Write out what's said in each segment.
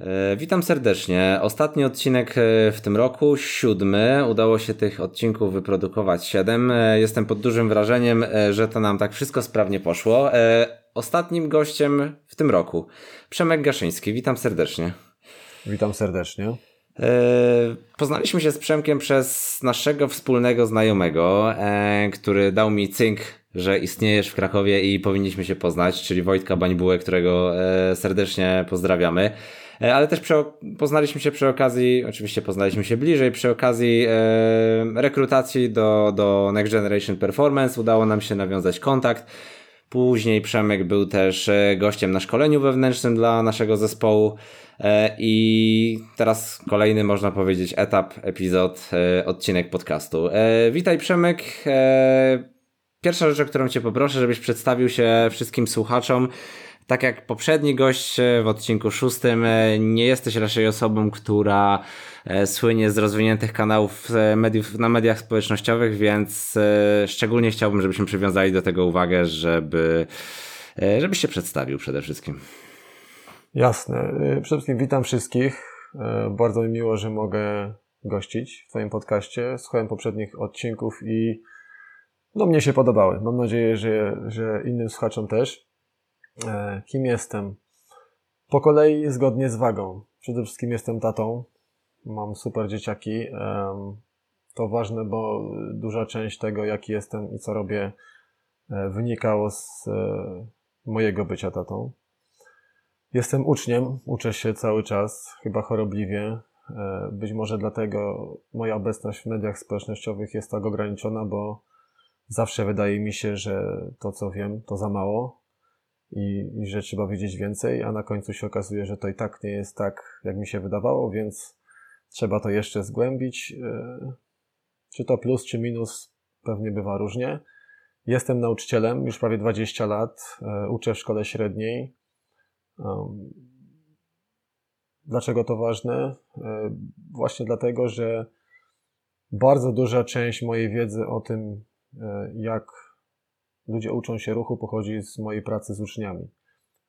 E, witam serdecznie. Ostatni odcinek e, w tym roku, siódmy. Udało się tych odcinków wyprodukować siedem. E, jestem pod dużym wrażeniem, że to nam tak wszystko sprawnie poszło. Ostatnim gościem w tym roku Przemek Gaszyński. Witam serdecznie. Witam serdecznie. Poznaliśmy się z Przemkiem przez naszego wspólnego znajomego, który dał mi cynk, że istniejesz w Krakowie i powinniśmy się poznać, czyli Wojtka Bańbułę, którego serdecznie pozdrawiamy. E, ale też przy, poznaliśmy się przy okazji, oczywiście poznaliśmy się bliżej, przy okazji e, rekrutacji do, do Next Generation Performance udało nam się nawiązać kontakt. Później Przemek był też e, gościem na szkoleniu wewnętrznym dla naszego zespołu. I teraz kolejny, można powiedzieć, etap, epizod, odcinek podcastu. Witaj Przemek. Pierwsza rzecz, o którą Cię poproszę, żebyś przedstawił się wszystkim słuchaczom tak jak poprzedni gość e, w odcinku szóstym, e, nie jesteś raczej osobą, która e, słynie z rozwiniętych kanałów mediów, na mediach społecznościowych, więc szczególnie chciałbym, żebyśmy przywiązali do tego uwagę, żeby, żebyś się przedstawił przede wszystkim. Jasne. Przede wszystkim witam wszystkich. Bardzo mi miło, że mogę gościć w Twoim podcaście. Słuchałem poprzednich odcinków i no mnie się podobały. Mam nadzieję, że, że innym słuchaczom też. E, kim jestem? Po kolei zgodnie z wagą. Przede wszystkim jestem tatą. Mam super dzieciaki. To ważne, bo duża część tego, jaki jestem i co robię, e, wynikało z e, mojego bycia tatą. Jestem uczniem, uczę się cały czas, chyba chorobliwie. Być może dlatego moja obecność w mediach społecznościowych jest tak ograniczona, bo zawsze wydaje mi się, że to, co wiem, to za mało i, i że trzeba wiedzieć więcej, a na końcu się okazuje, że to i tak nie jest tak, jak mi się wydawało, więc trzeba to jeszcze zgłębić. E, czy to plus, czy minus, pewnie bywa różnie. Jestem nauczycielem już prawie 20 lat, e, uczę w szkole średniej. Dlaczego to ważne? E, właśnie dlatego, że bardzo duża część mojej wiedzy o tym, jak ludzie uczą się ruchu, pochodzi z mojej pracy z uczniami.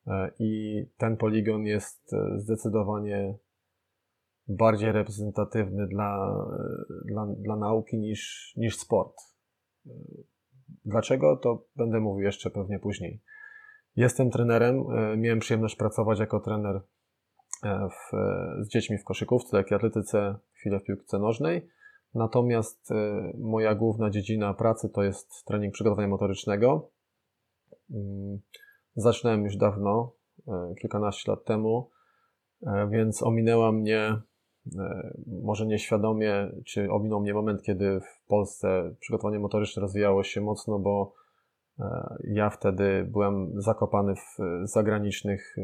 E, I ten poligon jest e, zdecydowanie bardziej reprezentatywny dla, e, dla, dla nauki niż, niż sport. Dlaczego? To będę mówił jeszcze pewnie później. Jestem trenerem. Miałem przyjemność pracować jako trener w, z dziećmi w koszykówce, lekkiej atletyce, chwilę w piłce nożnej. Natomiast e, moja główna dziedzina pracy to jest trening przygotowania motorycznego. Mm, zaczynałem już dawno, e, kilkanaście lat temu, e, więc ominęła mnie, może nieświadomie, czy ominął mnie moment, kiedy w Polsce przygotowanie motoryczne rozwijało się mocno, bo ja wtedy byłem zakopany w zagranicznych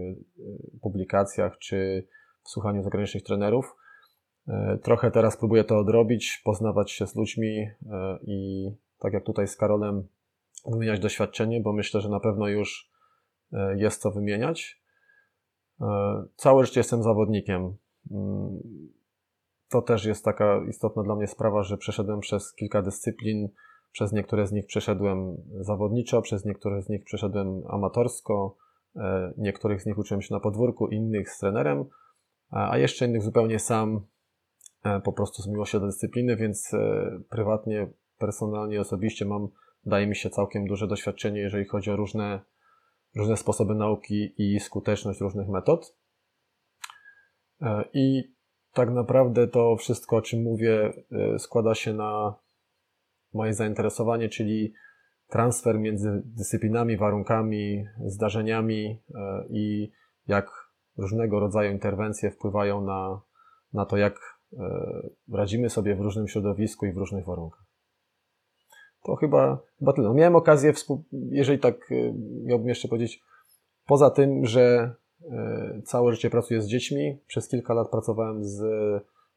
publikacjach czy w słuchaniu zagranicznych trenerów. E, trochę teraz próbuję to odrobić, poznawać się z ludźmi e, i tak jak tutaj z Karolem wymieniać doświadczenie, bo myślę, że na pewno już e, jest co wymieniać. Całe życie jestem zawodnikiem. Mm, to też jest taka istotna dla mnie sprawa, że przeszedłem przez kilka dyscyplin. Przez niektóre z nich przeszedłem zawodniczo, przez niektóre z nich przeszedłem amatorsko, niektórych z nich uczyłem się na podwórku, innych z trenerem, a jeszcze innych zupełnie sam po prostu z miłości do dyscypliny, więc e, prywatnie, personalnie, osobiście mam, daje mi się całkiem duże doświadczenie, jeżeli chodzi o różne, różne sposoby nauki i skuteczność różnych metod. E, I tak naprawdę to wszystko, o czym mówię, składa się na moje zainteresowanie, czyli transfer między dyscyplinami, warunkami, zdarzeniami i jak różnego rodzaju interwencje wpływają na, na to, jak E, radzimy sobie w różnym środowisku i w różnych warunkach. To chyba, chyba tyle. No miałem okazję, jeżeli tak e, miałbym jeszcze powiedzieć, poza tym, że e, całe życie pracuję z dziećmi, przez kilka lat pracowałem z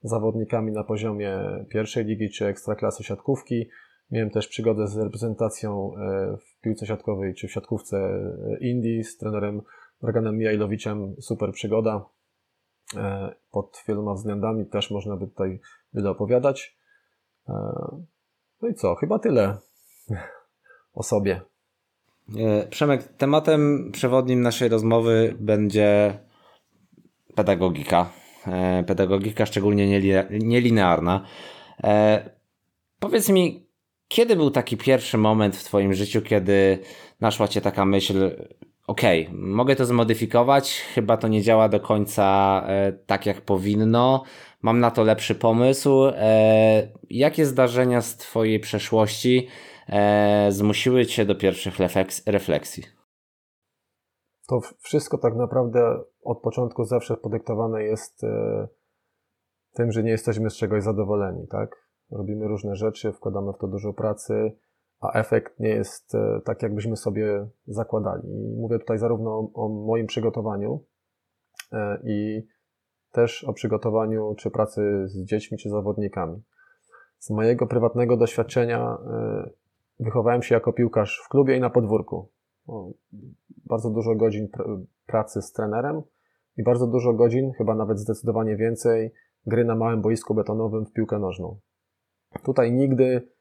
zawodnikami na poziomie pierwszej ligi czy ekstraklasy siatkówki. Miałem też przygodę z reprezentacją w piłce siatkowej czy w siatkówce Indii z trenerem Draganem Mijajlowiczem. Super przygoda. E, pod wieloma względami też można by tutaj wiele opowiadać. E, no i co? Chyba tyle o sobie. E, Przemek, tematem przewodnim naszej rozmowy będzie pedagogika. Pedagogika szczególnie nielinearna. Powiedz mi, kiedy był taki pierwszy moment w Twoim życiu, kiedy naszła Cię taka myśl, okej, okay, mogę to zmodyfikować, chyba to nie działa do końca e, tak jak powinno, mam na to lepszy pomysł. E, jakie zdarzenia z Twojej przeszłości e, zmusiły Cię do pierwszych refleksji? To wszystko tak naprawdę od początku zawsze podyktowane jest tym, że nie jesteśmy z czegoś zadowoleni, tak? Robimy różne rzeczy, wkładamy w to dużo pracy, a efekt nie jest e, tak, jakbyśmy sobie zakładali. Mówię tutaj zarówno o, o moim przygotowaniu e, i też o przygotowaniu czy pracy z dziećmi, czy zawodnikami. Z mojego prywatnego doświadczenia e, wychowałem się jako piłkarz w klubie i na podwórku. Bardzo dużo godzin pracy z trenerem i bardzo dużo godzin, chyba nawet zdecydowanie więcej, gry na małym boisku betonowym w piłkę nożną. Tutaj nigdy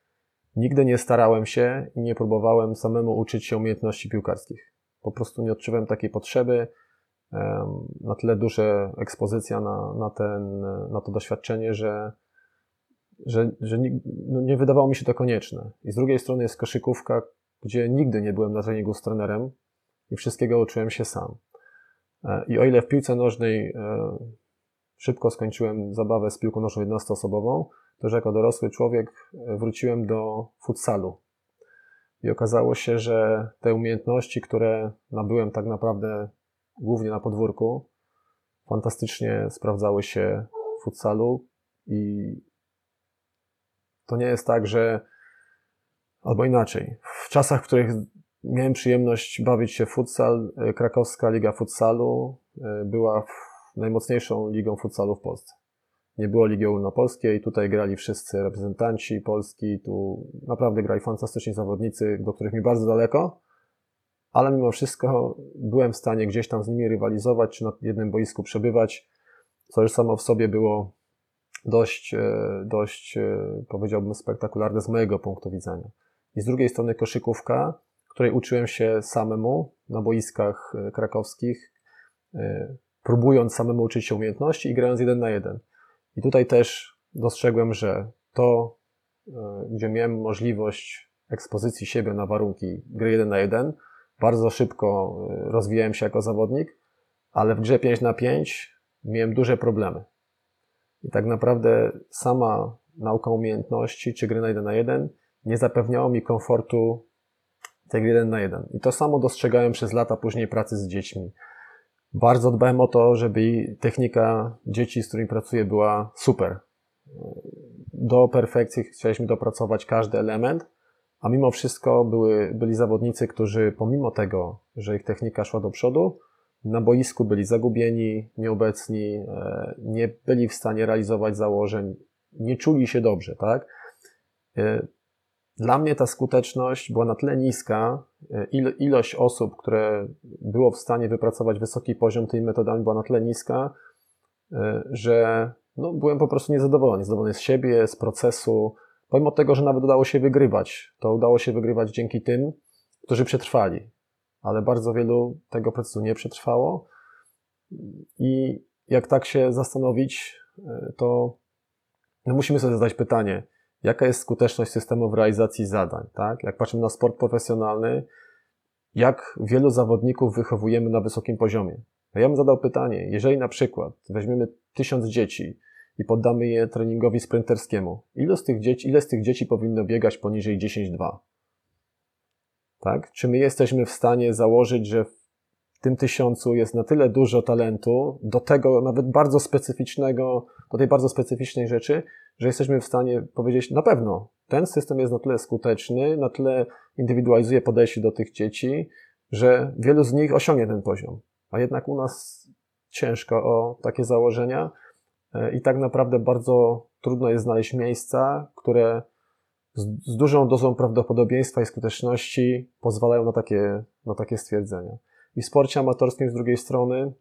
Nigdy nie starałem się i nie próbowałem samemu uczyć się umiejętności piłkarskich. Po prostu nie odczuwałem takiej potrzeby. Na tyle duża ekspozycja na, na, ten, na to doświadczenie, że, że, że nie, no nie wydawało mi się to konieczne. I z drugiej strony jest koszykówka, gdzie nigdy nie byłem na treningu z trenerem i wszystkiego uczyłem się sam. E, I o ile w piłce nożnej e, szybko skończyłem zabawę z piłką nożną jednostoosobową, to że jako dorosły człowiek e, wróciłem do futsalu. I okazało się, że te umiejętności, które nabyłem tak naprawdę głównie na podwórku, fantastycznie sprawdzały się w futsalu i to nie jest tak, że albo inaczej. W czasach, w których miałem przyjemność bawić się w futsal, e, krakowska liga futsalu e, była najmocniejszą ligą futsalu w Polsce nie było Ligi Ogólnopolskiej, tutaj grali wszyscy reprezentanci Polski, tu naprawdę grali fantastyczni zawodnicy, do których mi bardzo daleko, ale mimo wszystko byłem w stanie gdzieś tam z nimi rywalizować, czy na jednym boisku przebywać, co już samo w sobie było dość, e, dość e, powiedziałbym spektakularne z mojego punktu widzenia. I z drugiej strony koszykówka, której uczyłem się samemu na boiskach e, krakowskich, próbując samemu uczyć się umiejętności i grając jeden na jeden. I tutaj też dostrzegłem, że to, e, gdzie miałem możliwość ekspozycji siebie na warunki gry 1 na 1, bardzo szybko e, rozwijałem się jako zawodnik, ale w grze 5 na 5 miałem duże problemy. I tak naprawdę sama nauka umiejętności czy gry na 1 na 1 nie zapewniało mi komfortu tej gry 1 na 1. I to samo dostrzegałem przez lata później pracy z dziećmi. Bardzo dbałem o to, żeby technika dzieci, z którymi pracuję, była super. Do perfekcji chcieliśmy dopracować każdy element, a mimo wszystko były, byli zawodnicy, którzy pomimo tego, że ich technika szła do przodu, na boisku byli zagubieni, nieobecni, e, nie byli w stanie realizować założeń, nie czuli się dobrze, tak? E, dla mnie ta skuteczność była na tyle niska, ilość osób, które było w stanie wypracować wysoki poziom tymi metodami była na tyle niska, e, że no, byłem po prostu niezadowolony. Niezadowolony z siebie, z procesu. Pomimo tego, że nawet udało się wygrywać, to udało się wygrywać dzięki tym, którzy przetrwali. Ale bardzo wielu tego procesu nie przetrwało. I jak tak się zastanowić, e, to no musimy sobie zadać pytanie, jaka jest skuteczność systemu w realizacji zadań, tak? Jak patrzymy na sport profesjonalny, jak wielu zawodników wychowujemy na wysokim poziomie. No ja bym zadał pytanie, jeżeli na przykład weźmiemy tysiąc dzieci i poddamy je treningowi sprinterskiemu, ile z tych dzieci, ile z tych dzieci powinno biegać poniżej 10-2? Tak? Czy my jesteśmy w stanie założyć, że tym tysiącu jest na tyle dużo talentu, do tego nawet bardzo specyficznego, do tej bardzo specyficznej rzeczy, że jesteśmy w stanie powiedzieć na pewno, ten system jest na tyle skuteczny, na tyle indywidualizuje podejście do tych dzieci, że wielu z nich osiągnie ten poziom. A jednak u nas ciężko o takie założenia e, i tak naprawdę bardzo trudno jest znaleźć miejsca, które z, z dużą dozą prawdopodobieństwa i skuteczności pozwalają na takie, na takie stwierdzenia. I w sporcie amatorskim z drugiej strony,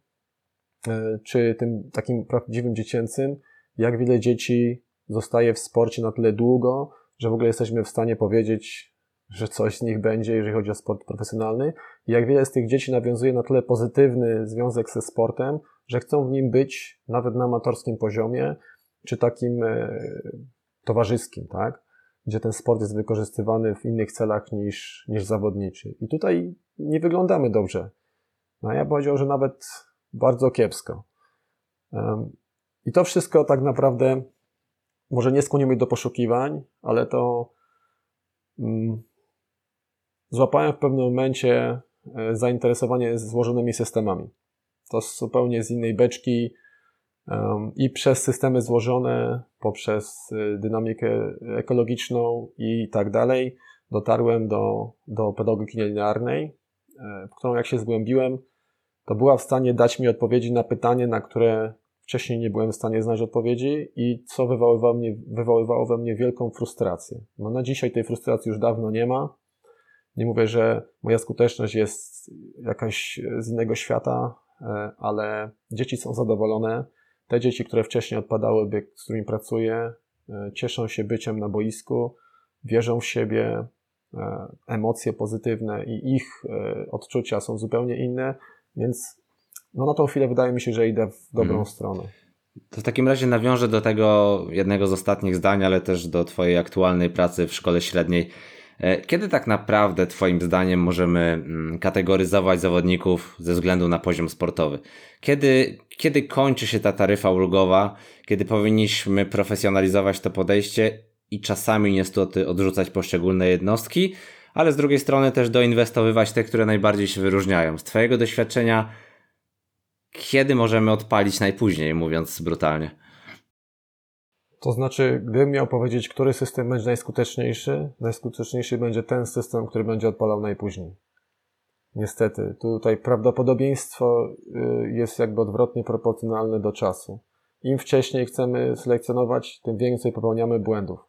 e, czy tym takim prawdziwym dziecięcym, jak wiele dzieci zostaje w sporcie na tyle długo, że w ogóle jesteśmy w stanie powiedzieć, że coś z nich będzie, jeżeli chodzi o sport profesjonalny. I jak wiele z tych dzieci nawiązuje na tyle pozytywny związek ze sportem, że chcą w nim być nawet na amatorskim poziomie, czy takim e, towarzyskim, tak? Gdzie ten sport jest wykorzystywany w innych celach niż, niż zawodniczy. I tutaj nie wyglądamy dobrze. No ja powiedział, że nawet bardzo kiepsko. I to wszystko tak naprawdę może nie skłoniło mnie do poszukiwań, ale to mm, złapałem w pewnym momencie e, zainteresowanie złożonymi systemami. To zupełnie z innej beczki um, i przez systemy złożone, poprzez e, dynamikę ekologiczną i tak dalej, dotarłem do, do pedagogiki linearnej, e, w którą jak się zgłębiłem, to była w stanie dać mi odpowiedzi na pytanie, na które wcześniej nie byłem w stanie znaleźć odpowiedzi i co wywoływało, mnie, wywoływało we mnie wielką frustrację. No na dzisiaj tej frustracji już dawno nie ma. Nie mówię, że moja skuteczność jest jakaś z innego świata, e, ale dzieci są zadowolone. Te dzieci, które wcześniej odpadały, z którymi pracuję, e, cieszą się byciem na boisku, wierzą w siebie, e, emocje pozytywne i ich odczucia są zupełnie inne, więc no na tą chwilę wydaje mi się, że idę w dobrą hmm. stronę. To w takim razie nawiążę do tego jednego z ostatnich zdań, ale też do Twojej aktualnej pracy w szkole średniej. E, kiedy tak naprawdę, Twoim zdaniem, możemy mm, kategoryzować zawodników ze względu na poziom sportowy? Kiedy, kiedy kończy się ta taryfa ulgowa? Kiedy powinniśmy profesjonalizować to podejście i czasami niestety odrzucać poszczególne jednostki, ale z drugiej strony też doinwestowywać te, które najbardziej się wyróżniają? Z Twojego doświadczenia, kiedy możemy odpalić najpóźniej, mówiąc brutalnie? To znaczy, gdybym miał powiedzieć, który system będzie najskuteczniejszy, najskuteczniejszy będzie ten system, który będzie odpalał najpóźniej. Niestety, tutaj prawdopodobieństwo y, jest jakby odwrotnie proporcjonalne do czasu. Im wcześniej chcemy selekcjonować, tym więcej popełniamy błędów.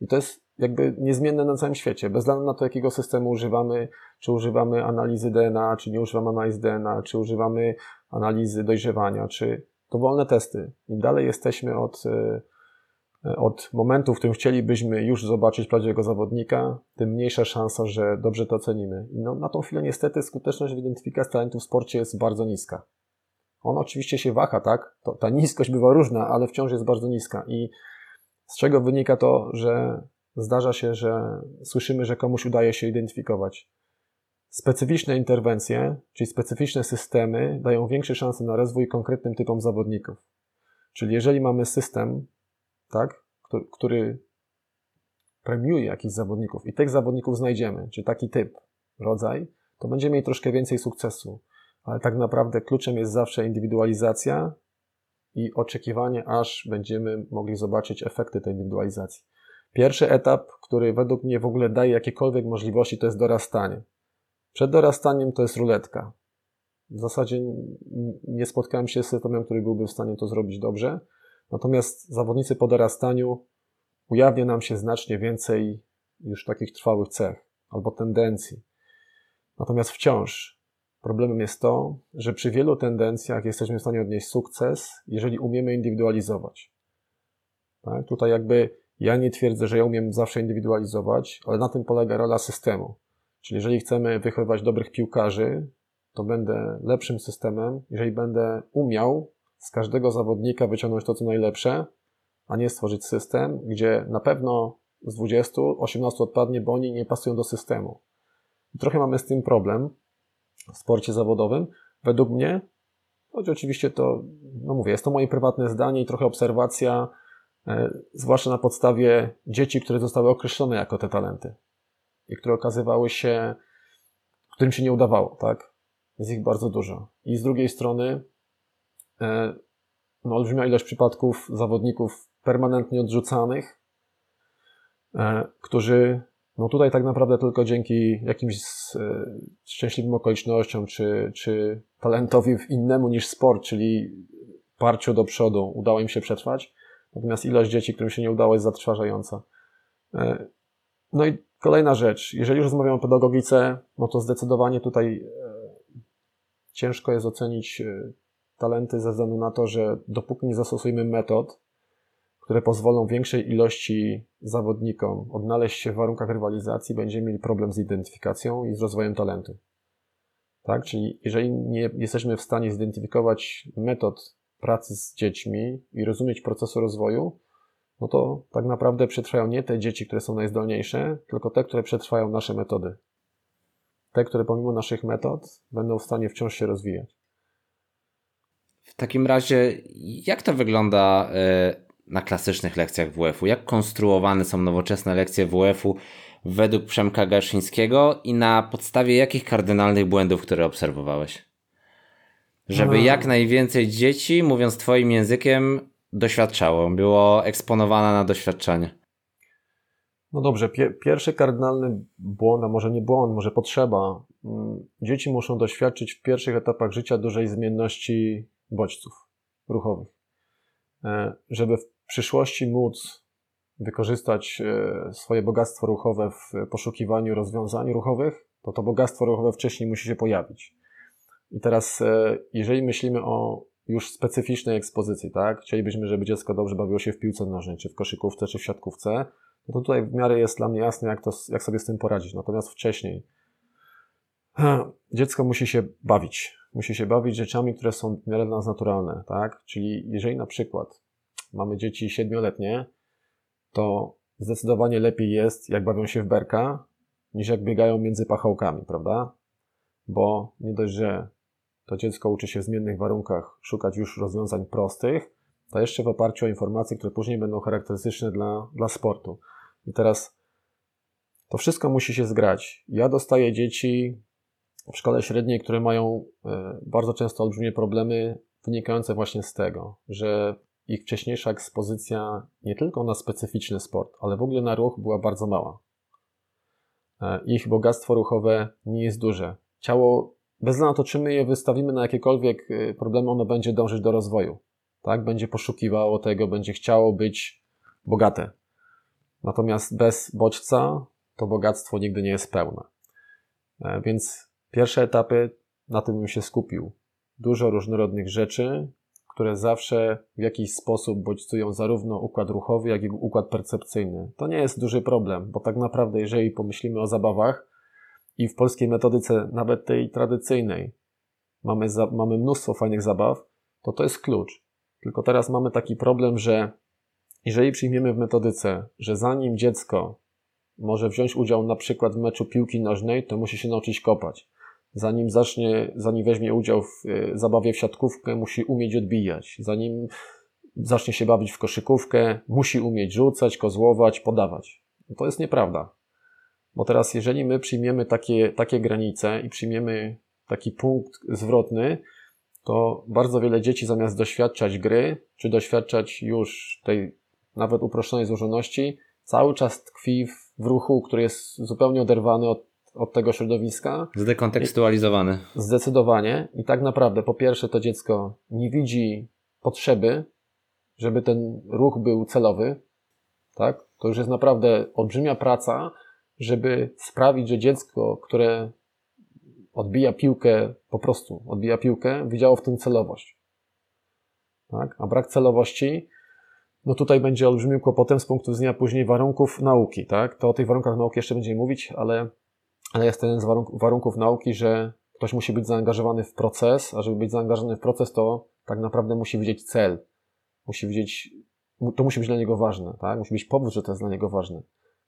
I to jest jakby niezmienne na całym świecie. Bez względu na to, jakiego systemu używamy, czy używamy analizy DNA, czy nie używamy analizy DNA, czy używamy analizy dojrzewania, czy dowolne testy. Im dalej jesteśmy od, e, od momentu, w którym chcielibyśmy już zobaczyć prawdziwego zawodnika, tym mniejsza szansa, że dobrze to ocenimy. No, na tą chwilę niestety skuteczność w identyfikacji talentów w sporcie jest bardzo niska. Ona oczywiście się waha, tak? To, ta niskość bywa różna, ale wciąż jest bardzo niska. I z czego wynika to, że zdarza się, że słyszymy, że komuś udaje się identyfikować. Specyficzne interwencje, czyli specyficzne systemy, dają większe szanse na rozwój konkretnym typom zawodników. Czyli jeżeli mamy system, tak, który, który premiuje jakichś zawodników i tych zawodników znajdziemy, czy taki typ, rodzaj, to będziemy mieli troszkę więcej sukcesu. Ale tak naprawdę kluczem jest zawsze indywidualizacja i oczekiwanie, aż będziemy mogli zobaczyć efekty tej indywidualizacji. Pierwszy etap, który według mnie w ogóle daje jakiekolwiek możliwości, to jest dorastanie. Przed dorastaniem to jest ruletka. W zasadzie nie spotkałem się z systemem, który byłby w stanie to zrobić dobrze. Natomiast zawodnicy po dorastaniu ujawnia nam się znacznie więcej już takich trwałych cech albo tendencji. Natomiast wciąż problemem jest to, że przy wielu tendencjach jesteśmy w stanie odnieść sukces, jeżeli umiemy indywidualizować. Tak? Tutaj jakby ja nie twierdzę, że ja umiem zawsze indywidualizować, ale na tym polega rola systemu. Czyli jeżeli chcemy wychowywać dobrych piłkarzy, to będę lepszym systemem, jeżeli będę umiał z każdego zawodnika wyciągnąć to, co najlepsze, a nie stworzyć system, gdzie na pewno z 20, 18 odpadnie, bo oni nie pasują do systemu. I trochę mamy z tym problem w sporcie zawodowym. Według mnie, choć oczywiście to, no mówię, jest to moje prywatne zdanie i trochę obserwacja, zwłaszcza na podstawie dzieci, które zostały określone jako te talenty i które okazywały się, którym się nie udawało, tak? Jest ich bardzo dużo. I z drugiej strony, e, no, olbrzymia ilość przypadków zawodników permanentnie odrzucanych, e, którzy, no tutaj tak naprawdę tylko dzięki jakimś e, szczęśliwym okolicznościom, czy, czy talentowi innemu niż sport, czyli parciu do przodu, udało im się przetrwać. Natomiast ilość dzieci, którym się nie udało, jest zatrważająca. No i Kolejna rzecz, jeżeli już rozmawiamy o pedagogice, no to zdecydowanie tutaj e, ciężko jest ocenić e, talenty ze względu na to, że dopóki nie zastosujemy metod, które pozwolą większej ilości zawodnikom odnaleźć się w warunkach rywalizacji, będziemy mieli problem z identyfikacją i z rozwojem talentu. Tak? Czyli jeżeli nie jesteśmy w stanie zidentyfikować metod pracy z dziećmi i rozumieć procesu rozwoju, no to tak naprawdę przetrwają nie te dzieci, które są najzdolniejsze, tylko te, które przetrwają nasze metody. Te, które pomimo naszych metod będą w stanie wciąż się rozwijać. W takim razie, jak to wygląda e, na klasycznych lekcjach WF-u? Jak konstruowane są nowoczesne lekcje WF-u według Przemka Gaszyńskiego i na podstawie jakich kardynalnych błędów, które obserwowałeś? Żeby no. jak najwięcej dzieci, mówiąc Twoim językiem, doświadczało, było eksponowane na doświadczenie. No dobrze, pie pierwszy kardynalny błąd, a może nie błąd, może potrzeba. Mm, dzieci muszą doświadczyć w pierwszych etapach życia dużej zmienności bodźców ruchowych. E, żeby w przyszłości móc wykorzystać e, swoje bogactwo ruchowe w poszukiwaniu rozwiązań ruchowych, to to bogactwo ruchowe wcześniej musi się pojawić. I teraz, e, jeżeli myślimy o już specyficznej ekspozycji, tak? Chcielibyśmy, żeby dziecko dobrze bawiło się w piłce nożnej, czy w koszykówce, czy w siatkówce, no to tutaj w miarę jest dla mnie jasne, jak, to, jak sobie z tym poradzić. Natomiast wcześniej dziecko musi się bawić. Musi się bawić rzeczami, które są w miarę dla nas naturalne, tak? Czyli jeżeli na przykład mamy dzieci siedmioletnie, to zdecydowanie lepiej jest, jak bawią się w berka, niż jak biegają między pachołkami, prawda? Bo nie dość, że to dziecko uczy się w zmiennych warunkach szukać już rozwiązań prostych, to jeszcze w oparciu o informacje, które później będą charakterystyczne dla, dla sportu. I teraz to wszystko musi się zgrać. Ja dostaję dzieci w szkole średniej, które mają e, bardzo często olbrzymie problemy wynikające właśnie z tego, że ich wcześniejsza ekspozycja nie tylko na specyficzny sport, ale w ogóle na ruch była bardzo mała. E, ich bogactwo ruchowe nie jest duże. Ciało, bez względu na to, czy my je wystawimy na jakiekolwiek e, problemy, ono będzie dążyć do rozwoju. Tak? Będzie poszukiwało tego, będzie chciało być bogate. Natomiast bez bodźca to bogactwo nigdy nie jest pełne. E, więc pierwsze etapy na tym bym się skupił. Dużo różnorodnych rzeczy, które zawsze w jakiś sposób bodźcują zarówno układ ruchowy, jak i układ percepcyjny. To nie jest duży problem, bo tak naprawdę, jeżeli pomyślimy o zabawach i w polskiej metodyce, nawet tej tradycyjnej, mamy, za, mamy mnóstwo fajnych zabaw, to to jest klucz. Tylko teraz mamy taki problem, że jeżeli przyjmiemy w metodyce, że zanim dziecko może wziąć udział na przykład w meczu piłki nożnej, to musi się nauczyć kopać zanim zacznie, zanim weźmie udział w e, zabawie w siatkówkę, musi umieć odbijać. Zanim zacznie się bawić w koszykówkę, musi umieć rzucać, kozłować, podawać. To jest nieprawda. Bo teraz, jeżeli my przyjmiemy takie, takie granice i przyjmiemy taki punkt zwrotny, to bardzo wiele dzieci zamiast doświadczać gry, czy doświadczać już tej nawet uproszczonej złożoności, cały czas tkwi w ruchu, który jest zupełnie oderwany od od tego środowiska. Zdekontekstualizowany. Zdecydowanie. I tak naprawdę, po pierwsze, to dziecko nie widzi potrzeby, żeby ten ruch był celowy. Tak? To już jest naprawdę olbrzymia praca, żeby sprawić, że dziecko, które odbija piłkę, po prostu odbija piłkę, widziało w tym celowość. Tak? A brak celowości, no tutaj będzie olbrzymim kłopotem z punktu widzenia później warunków nauki. Tak? To o tych warunkach nauki jeszcze będziemy mówić, ale ale jest jeden z warunków, nauki, że ktoś musi być zaangażowany w proces, a żeby być zaangażowany w proces, to tak naprawdę musi widzieć cel. Musi widzieć, to musi być dla niego ważne, tak? Musi być powód, że to jest dla niego ważne.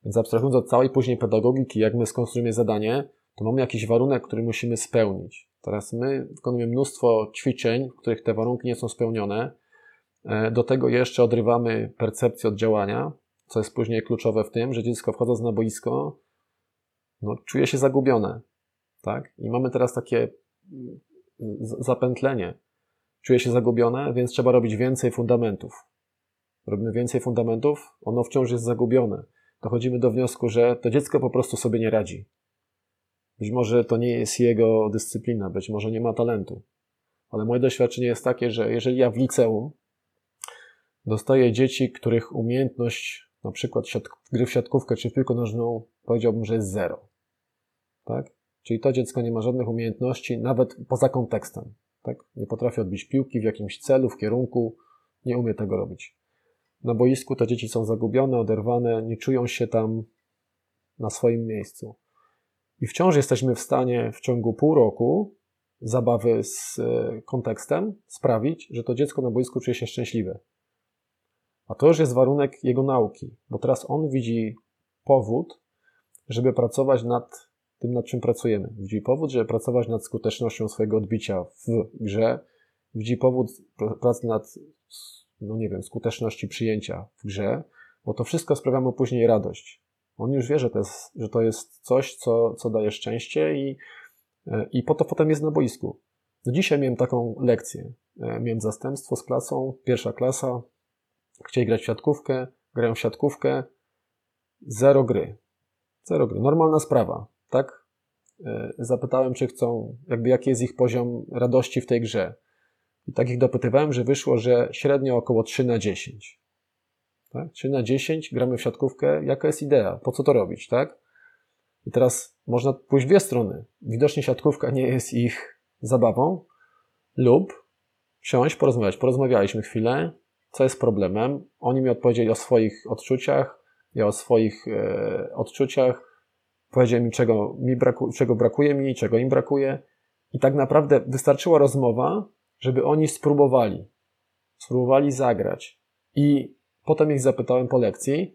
Więc abstrahując od całej później pedagogiki, jak my skonstruujemy zadanie, to mamy jakiś warunek, który musimy spełnić. Teraz my wykonujemy mnóstwo ćwiczeń, w których te warunki nie są spełnione. E, do tego jeszcze odrywamy percepcję od działania, co jest później kluczowe w tym, że dziecko wchodząc na boisko no, czuje się zagubione. Tak? I mamy teraz takie mm, zapętlenie. Czuje się zagubione, więc trzeba robić więcej fundamentów. Robimy więcej fundamentów, ono wciąż jest zagubione. Dochodzimy do wniosku, że to dziecko po prostu sobie nie radzi. Być może to nie jest jego dyscyplina, być może nie ma talentu. Ale moje doświadczenie jest takie, że jeżeli ja w liceum dostaję dzieci, których umiejętność na przykład gry w siatkówkę czy w piłkę nożną powiedziałbym, że jest zero tak? Czyli to dziecko nie ma żadnych umiejętności, nawet poza kontekstem, tak? Nie potrafi odbić piłki w jakimś celu, w kierunku, nie umie tego robić. Na boisku te dzieci są zagubione, oderwane, nie czują się tam na swoim miejscu. I wciąż jesteśmy w stanie w ciągu pół roku zabawy z e, kontekstem sprawić, że to dziecko na boisku czuje się szczęśliwe. A to już jest warunek jego nauki, bo teraz on widzi powód, żeby pracować nad tym, nad czym pracujemy. Widzi powód, żeby pracować nad skutecznością swojego odbicia w grze. Widzi powód pracy nad, no nie wiem, skuteczności przyjęcia w grze, bo to wszystko sprawia mu później radość. On już wie, że to jest, że to jest coś, co, co daje szczęście i, i po to potem jest na boisku. Dzisiaj miałem taką lekcję. Miałem zastępstwo z klasą, pierwsza klasa, chcieli grać w siatkówkę, grają w siatkówkę, zero gry. Zero gry. Normalna sprawa, tak? E, zapytałem, czy chcą, jakby jaki jest ich poziom radości w tej grze. I tak ich dopytywałem, że wyszło, że średnio około 3 na 10. Tak? 3 na 10 gramy w siatkówkę. Jaka jest idea? Po co to robić, tak? I teraz można pójść w dwie strony. Widocznie siatkówka nie jest ich zabawą, lub siąść, porozmawiać. Porozmawialiśmy chwilę, co jest problemem. Oni mi odpowiedzieli o swoich odczuciach, ja o swoich e, odczuciach, powiedzieli mi, czego, mi braku, czego brakuje mi, czego im brakuje. I tak naprawdę wystarczyła rozmowa, żeby oni spróbowali. Spróbowali zagrać. I potem ich zapytałem po lekcji,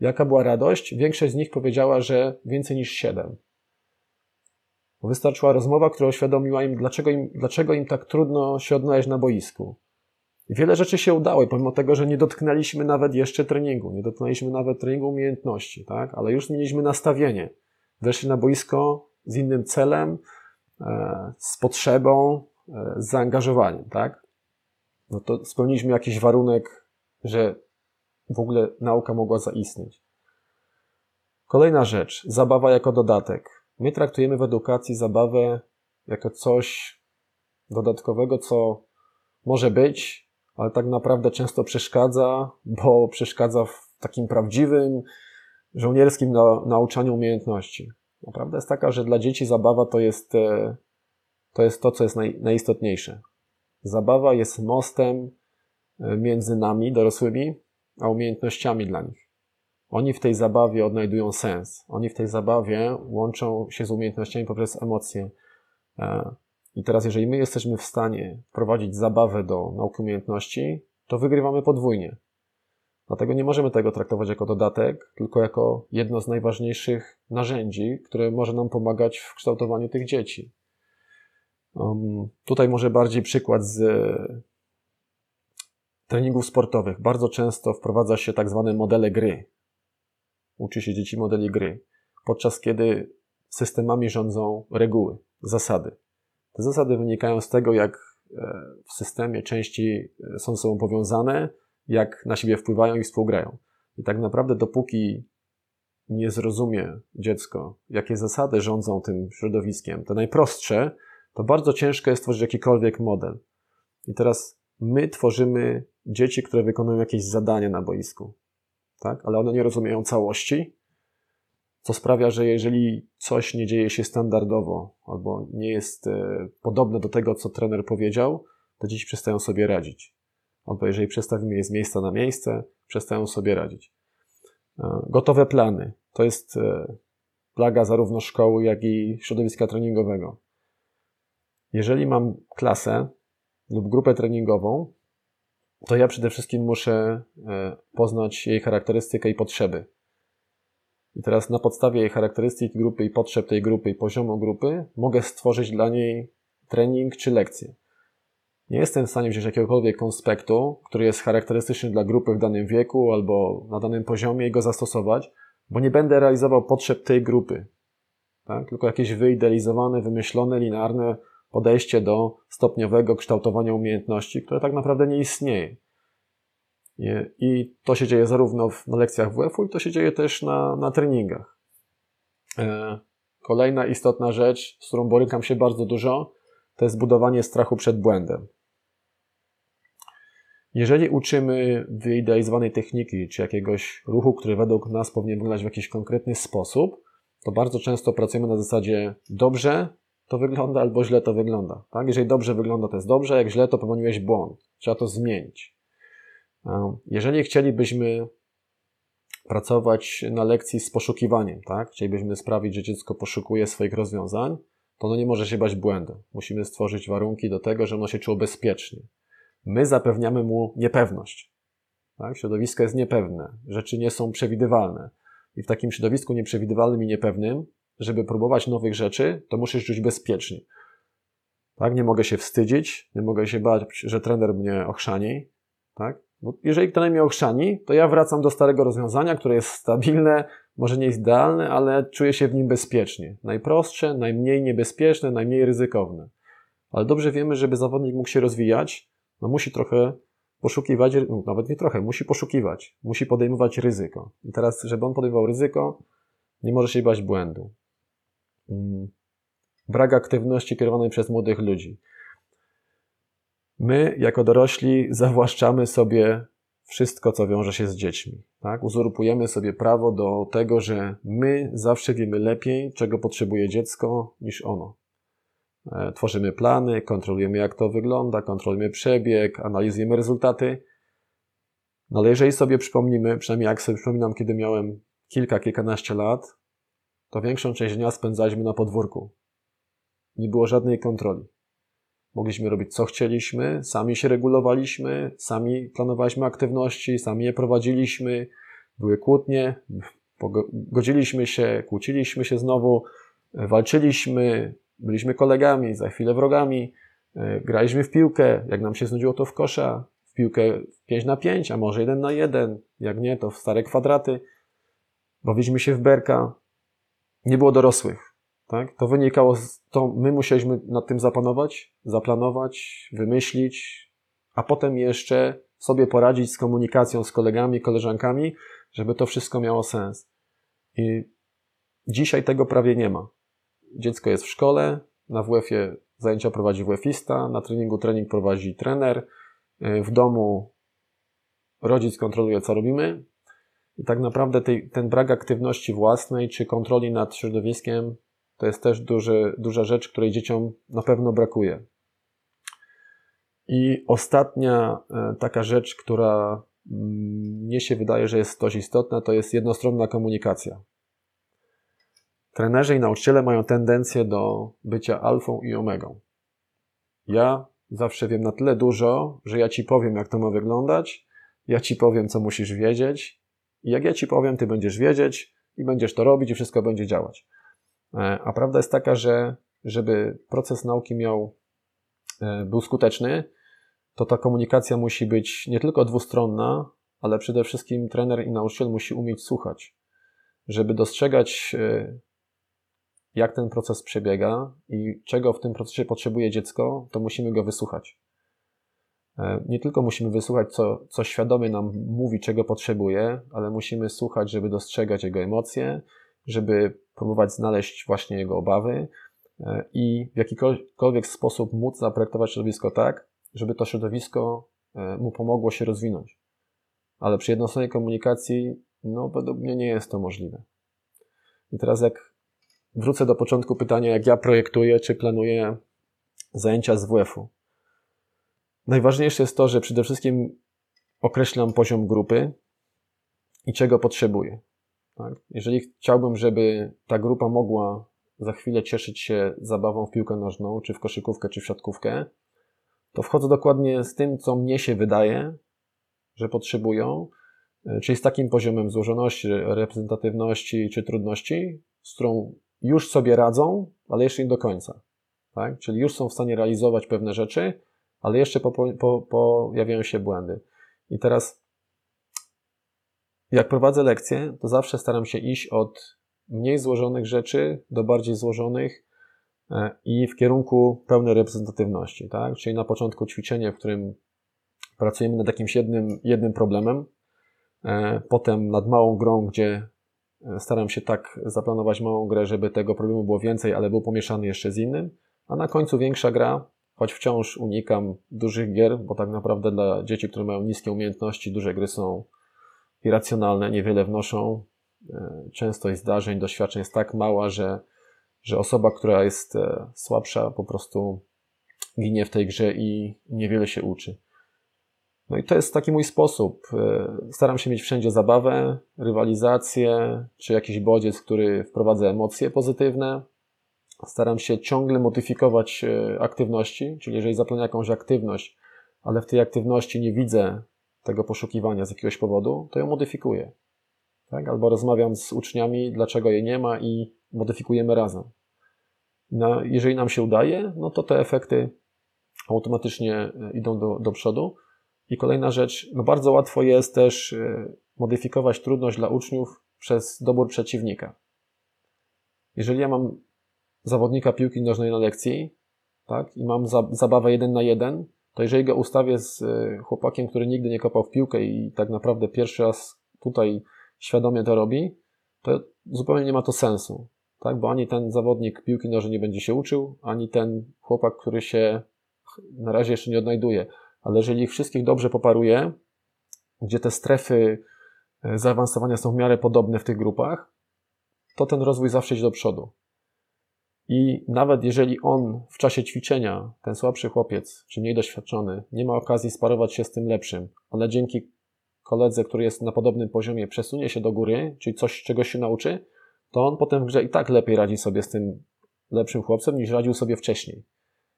jaka była radość. Większość z nich powiedziała, że więcej niż siedem. Wystarczyła rozmowa, która uświadomiła im dlaczego, im, dlaczego im tak trudno się odnaleźć na boisku. I wiele rzeczy się udało, pomimo tego, że nie dotknęliśmy nawet jeszcze treningu, nie dotknęliśmy nawet treningu umiejętności, tak? ale już zmieniliśmy nastawienie. Weszli na boisko z innym celem, e, z potrzebą, z zaangażowaniem, tak? No to spełniliśmy jakiś warunek, że w ogóle nauka mogła zaistnieć. Kolejna rzecz, zabawa jako dodatek. My traktujemy w edukacji zabawę jako coś dodatkowego, co może być, ale tak naprawdę często przeszkadza, bo przeszkadza w takim prawdziwym, żołnierskim nauczaniu umiejętności. Prawda jest taka, że dla dzieci zabawa to jest, e, to, jest to, co jest naj, najistotniejsze. Zabawa jest mostem e, między nami, dorosłymi, a umiejętnościami dla nich. Oni w tej zabawie odnajdują sens. Oni w tej zabawie łączą się z umiejętnościami poprzez emocje. E, I teraz, jeżeli my jesteśmy w stanie wprowadzić zabawę do nauki umiejętności, to wygrywamy podwójnie. Dlatego nie możemy tego traktować jako dodatek, tylko jako jedno z najważniejszych narzędzi, które może nam pomagać w kształtowaniu tych dzieci. Um, tutaj może bardziej przykład z treningów sportowych. Bardzo często wprowadza się tak zwane modele gry. Uczy się dzieci modeli gry, podczas kiedy systemami rządzą reguły, zasady. Te zasady wynikają z tego, jak e, w systemie części e, są ze sobą powiązane, jak na siebie wpływają i współgrają. I tak naprawdę dopóki nie zrozumie dziecko, jakie zasady rządzą tym środowiskiem, te najprostsze, to bardzo ciężko jest tworzyć jakikolwiek model. I teraz my tworzymy dzieci, które wykonują jakieś zadanie na boisku, tak? ale one nie rozumieją całości, co sprawia, że jeżeli coś nie dzieje się standardowo albo nie jest e, podobne do tego, co trener powiedział, to dzieci przestają sobie radzić albo jeżeli przestawimy je z miejsca na miejsce, przestają sobie radzić. E, gotowe plany. To jest e, plaga zarówno szkoły, jak i środowiska treningowego. Jeżeli mam klasę lub grupę treningową, to ja przede wszystkim muszę e, poznać jej charakterystykę i potrzeby. I teraz na podstawie jej charakterystyki grupy i potrzeb tej grupy i poziomu grupy mogę stworzyć dla niej trening czy lekcję. Nie jestem w stanie wziąć jakiegokolwiek konspektu, który jest charakterystyczny dla grupy w danym wieku albo na danym poziomie i go zastosować, bo nie będę realizował potrzeb tej grupy. Tak? Tylko jakieś wyidealizowane, wymyślone, linearne podejście do stopniowego kształtowania umiejętności, które tak naprawdę nie istnieje. I to się dzieje zarówno na lekcjach WF-u, i to się dzieje też na, na treningach. E, kolejna istotna rzecz, z którą borykam się bardzo dużo, to jest budowanie strachu przed błędem. Jeżeli uczymy wyidealizowanej techniki, czy jakiegoś ruchu, który według nas powinien wyglądać w jakiś konkretny sposób, to bardzo często pracujemy na zasadzie dobrze to wygląda albo źle to wygląda. Tak? Jeżeli dobrze wygląda, to jest dobrze, jak źle, to popełniłeś błąd. Trzeba to zmienić. Jeżeli chcielibyśmy pracować na lekcji z poszukiwaniem, tak? chcielibyśmy sprawić, że dziecko poszukuje swoich rozwiązań, to ono nie może się bać błędu. Musimy stworzyć warunki do tego, żeby ono się czuło bezpiecznie. My zapewniamy mu niepewność. Tak? Środowisko jest niepewne, rzeczy nie są przewidywalne. I w takim środowisku nieprzewidywalnym i niepewnym, żeby próbować nowych rzeczy, to musisz czuć bezpiecznie. Tak? Nie mogę się wstydzić, nie mogę się bać, że trener mnie ochrzani. Tak? Bo jeżeli trener mnie ochrzani, to ja wracam do starego rozwiązania, które jest stabilne, może nie jest idealne, ale czuję się w nim bezpiecznie. Najprostsze, najmniej niebezpieczne, najmniej ryzykowne. Ale dobrze wiemy, żeby zawodnik mógł się rozwijać, no musi trochę poszukiwać, no nawet nie trochę, musi poszukiwać, musi podejmować ryzyko. I teraz, żeby on podejmował ryzyko, nie może się bać błędu. Mm. Brak aktywności kierowanej przez młodych ludzi. My, jako dorośli, zawłaszczamy sobie wszystko, co wiąże się z dziećmi. Tak? Uzurpujemy sobie prawo do tego, że my zawsze wiemy lepiej, czego potrzebuje dziecko, niż ono. E, tworzymy plany, kontrolujemy, jak to wygląda, kontrolujemy przebieg, analizujemy rezultaty. No ale jeżeli sobie przypomnimy, przynajmniej jak sobie przypominam, kiedy miałem kilka, kilkanaście lat, to większą część dnia spędzaliśmy na podwórku. Nie było żadnej kontroli. Mogliśmy robić co chcieliśmy, sami się regulowaliśmy, sami planowaliśmy aktywności, sami je prowadziliśmy. Były kłótnie, godziliśmy się, kłóciliśmy się znowu, walczyliśmy, byliśmy kolegami, za chwilę wrogami, e, graliśmy w piłkę, jak nam się znudziło to w kosza, w piłkę 5 na 5, a może 1 na 1, jak nie, to w stare kwadraty. Bawiliśmy się w berka. Nie było dorosłych. Tak? To wynikało z, to my musieliśmy nad tym zapanować, zaplanować, wymyślić, a potem jeszcze sobie poradzić z komunikacją z kolegami, koleżankami, żeby to wszystko miało sens. I dzisiaj tego prawie nie ma. Dziecko jest w szkole, na WF-ie zajęcia prowadzi WF-ista, na treningu trening prowadzi trener, w domu rodzic kontroluje, co robimy. I tak naprawdę tej, ten brak aktywności własnej czy kontroli nad środowiskiem to jest też duży, duża rzecz, której dzieciom na pewno brakuje. I ostatnia e, taka rzecz, która mm, mnie się wydaje, że jest dość istotna, to jest jednostronna komunikacja. Trenerzy i nauczyciele mają tendencję do bycia alfą i omegą. Ja zawsze wiem na tyle dużo, że ja ci powiem, jak to ma wyglądać, ja ci powiem, co musisz wiedzieć, i jak ja ci powiem, ty będziesz wiedzieć i będziesz to robić i wszystko będzie działać. E, a prawda jest taka, że żeby proces nauki miał, e, był skuteczny, to ta komunikacja musi być nie tylko dwustronna, ale przede wszystkim trener i nauczyciel musi umieć słuchać, żeby dostrzegać, e, jak ten proces przebiega i czego w tym procesie potrzebuje dziecko, to musimy go wysłuchać. Nie tylko musimy wysłuchać, co, co świadomie nam mówi, czego potrzebuje, ale musimy słuchać, żeby dostrzegać jego emocje, żeby próbować znaleźć właśnie jego obawy e, i w jakikolwiek sposób móc zaprojektować środowisko tak, żeby to środowisko e, mu pomogło się rozwinąć. Ale przy jednostronnej komunikacji, no według mnie nie jest to możliwe. I teraz jak wrócę do początku pytania, jak ja projektuję czy planuję zajęcia z WF-u. Najważniejsze jest to, że przede wszystkim określam poziom grupy i czego potrzebuję. Tak? Jeżeli chciałbym, żeby ta grupa mogła za chwilę cieszyć się zabawą w piłkę nożną, czy w koszykówkę, czy w siatkówkę, to wchodzę dokładnie z tym, co mnie się wydaje, że potrzebują, e, czyli z takim poziomem złożoności, reprezentatywności czy trudności, z którą już sobie radzą, ale jeszcze nie do końca. Tak? Czyli już są w stanie realizować pewne rzeczy, ale jeszcze po, po, pojawiają się błędy. I teraz jak prowadzę lekcje, to zawsze staram się iść od mniej złożonych rzeczy do bardziej złożonych e, i w kierunku pełnej reprezentatywności, tak? Czyli na początku ćwiczenie, w którym pracujemy nad jakimś jednym, jednym problemem, e, potem nad małą grą, gdzie e, staram się tak zaplanować małą grę, żeby tego problemu było więcej, ale był pomieszany jeszcze z innym, a na końcu większa gra, choć wciąż unikam dużych gier, bo tak naprawdę dla dzieci, które mają niskie umiejętności, duże gry są irracjonalne, niewiele wnoszą. E, częstość zdarzeń, doświadczeń jest tak mała, że, że osoba, która jest e, słabsza, po prostu ginie w tej grze i niewiele się uczy. No i to jest taki mój sposób. E, staram się mieć wszędzie zabawę, rywalizację, czy jakiś bodziec, który wprowadza emocje pozytywne, staram się ciągle modyfikować e, aktywności, czyli jeżeli zaplanię jakąś aktywność, ale w tej aktywności nie widzę tego poszukiwania z jakiegoś powodu, to ją modyfikuję. Tak? Albo rozmawiam z uczniami, dlaczego jej nie ma i modyfikujemy razem. Jeżeli nam się udaje, no to te efekty automatycznie e, idą do, do przodu. I kolejna rzecz, no bardzo łatwo jest też e, modyfikować trudność dla uczniów przez dobór przeciwnika. Jeżeli ja mam zawodnika piłki nożnej na lekcji, tak, i mam za, zabawę jeden na jeden, to jeżeli go ustawię z e, chłopakiem, który nigdy nie kopał w piłkę i tak naprawdę pierwszy raz tutaj świadomie to robi, to zupełnie nie ma to sensu, tak, bo ani ten zawodnik piłki nożnej nie będzie się uczył, ani ten chłopak, który się na razie jeszcze nie odnajduje. Ale jeżeli ich wszystkich dobrze poparuje, gdzie te strefy e, zaawansowania są w miarę podobne w tych grupach, to ten rozwój zawsze idzie do przodu. I nawet jeżeli on w czasie ćwiczenia, ten słabszy chłopiec, czy mniej doświadczony, nie ma okazji sparować się z tym lepszym, ale dzięki koledze, który jest na podobnym poziomie, przesunie się do góry, czyli coś, czegoś się nauczy, to on potem w grze i tak lepiej radzi sobie z tym lepszym chłopcem, niż radził sobie wcześniej.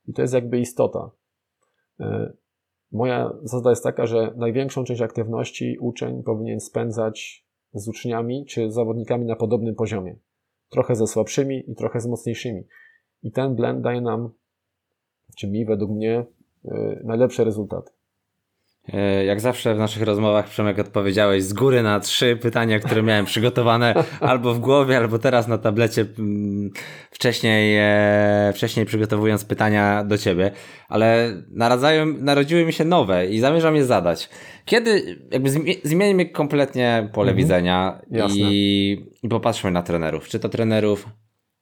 I to jest jakby istota. E, moja zasada jest taka, że największą część aktywności uczeń powinien spędzać z uczniami czy zawodnikami na podobnym poziomie. Trochę ze słabszymi i trochę z mocniejszymi. I ten blend daje nam, czy mi według mnie, e, najlepsze rezultaty. E, jak zawsze w naszych rozmowach, Przemek, odpowiedziałeś z góry na trzy pytania, które miałem przygotowane albo w głowie, albo teraz na tablecie mm, wcześniej, e, wcześniej przygotowując pytania do ciebie, ale naradzają, narodziły mi się nowe i zamierzam je zadać. Kiedy, jakby zmienimy kompletnie pole mhm. widzenia i, i popatrzmy na trenerów. Czy to trenerów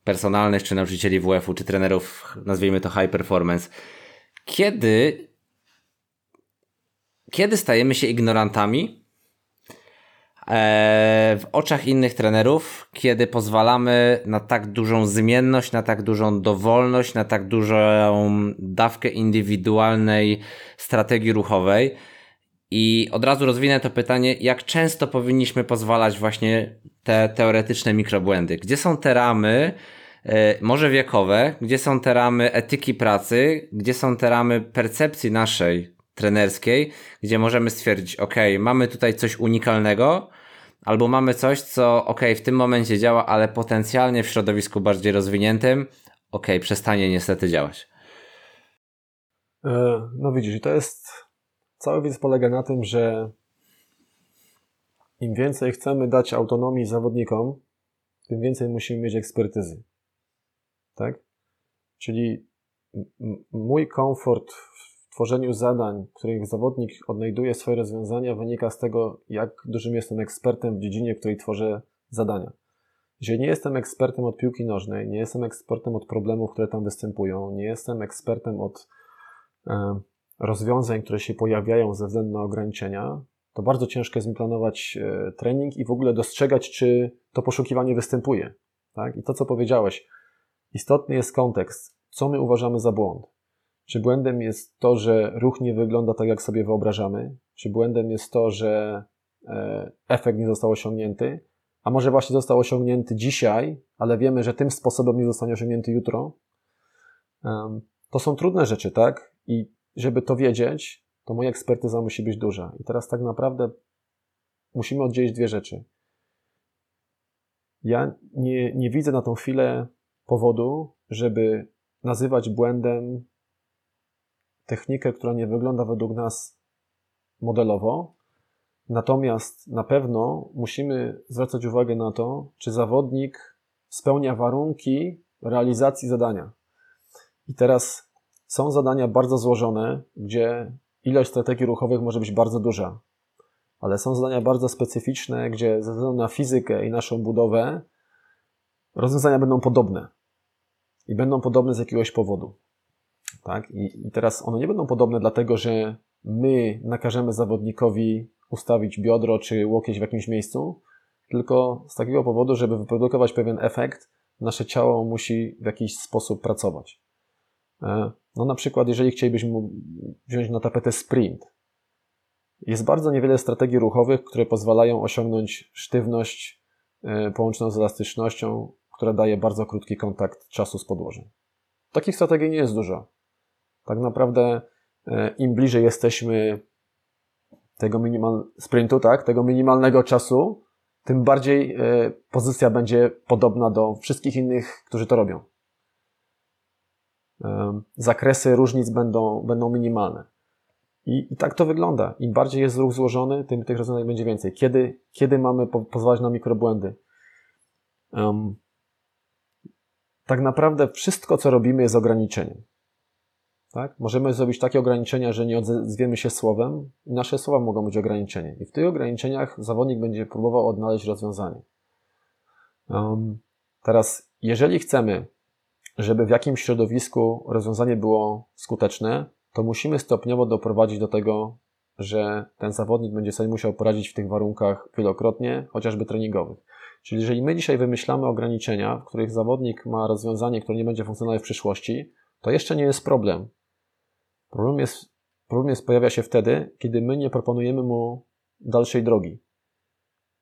personalnych, czy nauczycieli WF-u, czy trenerów, nazwijmy to high performance. Kiedy kiedy stajemy się ignorantami e, w oczach innych trenerów, kiedy pozwalamy na tak dużą zmienność, na tak dużą dowolność, na tak dużą dawkę indywidualnej strategii ruchowej. I od razu rozwinę to pytanie, jak często powinniśmy pozwalać właśnie te teoretyczne mikrobłędy? Gdzie są te ramy, e, może wiekowe, gdzie są te ramy etyki pracy, gdzie są te ramy percepcji naszej trenerskiej, gdzie możemy stwierdzić, ok, mamy tutaj coś unikalnego, albo mamy coś, co ok, w tym momencie działa, ale potencjalnie w środowisku bardziej rozwiniętym, ok, przestanie niestety działać. E, no widzisz, to jest, cały widz polega na tym, że im więcej chcemy dać autonomii zawodnikom, tym więcej musimy mieć ekspertyzy. Tak? Czyli mój komfort tworzeniu zadań, których zawodnik odnajduje swoje rozwiązania, wynika z tego, jak dużym jestem ekspertem w dziedzinie, w której tworzę zadania. Jeżeli nie jestem ekspertem od piłki nożnej, nie jestem ekspertem od problemów, które tam występują, nie jestem ekspertem od e, rozwiązań, które się pojawiają ze względu na ograniczenia, to bardzo ciężko jest mi planować e, trening i w ogóle dostrzegać, czy to poszukiwanie występuje. Tak? I to, co powiedziałeś, istotny jest kontekst, co my uważamy za błąd. Czy błędem jest to, że ruch nie wygląda tak, jak sobie wyobrażamy? Czy błędem jest to, że e, efekt nie został osiągnięty? A może właśnie został osiągnięty dzisiaj, ale wiemy, że tym sposobem nie zostanie osiągnięty jutro? To są trudne rzeczy, tak? I żeby to wiedzieć, to moja ekspertyza musi być duża. I teraz tak naprawdę musimy oddzielić dwie rzeczy. Ja nie, nie widzę na tą chwilę powodu, żeby nazywać błędem technikę, która nie wygląda według nas modelowo. Natomiast na pewno musimy zwracać uwagę na to, czy zawodnik spełnia warunki realizacji zadania. I teraz są zadania bardzo złożone, gdzie ilość strategii ruchowych może być bardzo duża, ale są zadania bardzo specyficzne, gdzie ze względu na fizykę i naszą budowę rozwiązania będą podobne. I będą podobne z jakiegoś powodu. Tak? I, I teraz one nie będą podobne dlatego, że my nakażemy zawodnikowi ustawić biodro czy łokieć w jakimś miejscu, tylko z takiego powodu, żeby wyprodukować pewien efekt, nasze ciało musi w jakiś sposób pracować. E, no na przykład, jeżeli chcielibyśmy wziąć na tapetę sprint, jest bardzo niewiele strategii ruchowych, które pozwalają osiągnąć sztywność e, połączoną z elastycznością która daje bardzo krótki kontakt czasu z podłożem. Takich strategii nie jest dużo. Tak naprawdę e, im bliżej jesteśmy tego minimal sprintu, tak, tego minimalnego czasu, tym bardziej e, pozycja będzie podobna do wszystkich innych, którzy to robią. E, zakresy różnic będą, będą minimalne. I, I tak to wygląda. Im bardziej jest ruch złożony, tym tych rozwiązań będzie więcej. Kiedy, kiedy mamy po, pozwalać na mikrobłędy? Um, tak naprawdę wszystko, co robimy, jest ograniczeniem. Tak? Możemy zrobić takie ograniczenia, że nie odzwiemy się słowem i nasze słowa mogą być ograniczenie. I w tych ograniczeniach zawodnik będzie próbował odnaleźć rozwiązanie. Um, teraz, jeżeli chcemy, żeby w jakimś środowisku rozwiązanie było skuteczne, to musimy stopniowo doprowadzić do tego, że ten zawodnik będzie sobie musiał poradzić w tych warunkach wielokrotnie, chociażby treningowych. Czyli jeżeli my dzisiaj wymyślamy ograniczenia, w których zawodnik ma rozwiązanie, które nie będzie funkcjonować w przyszłości, to jeszcze nie jest problem. Problem jest, problem jest pojawia się wtedy, kiedy my nie proponujemy mu dalszej drogi.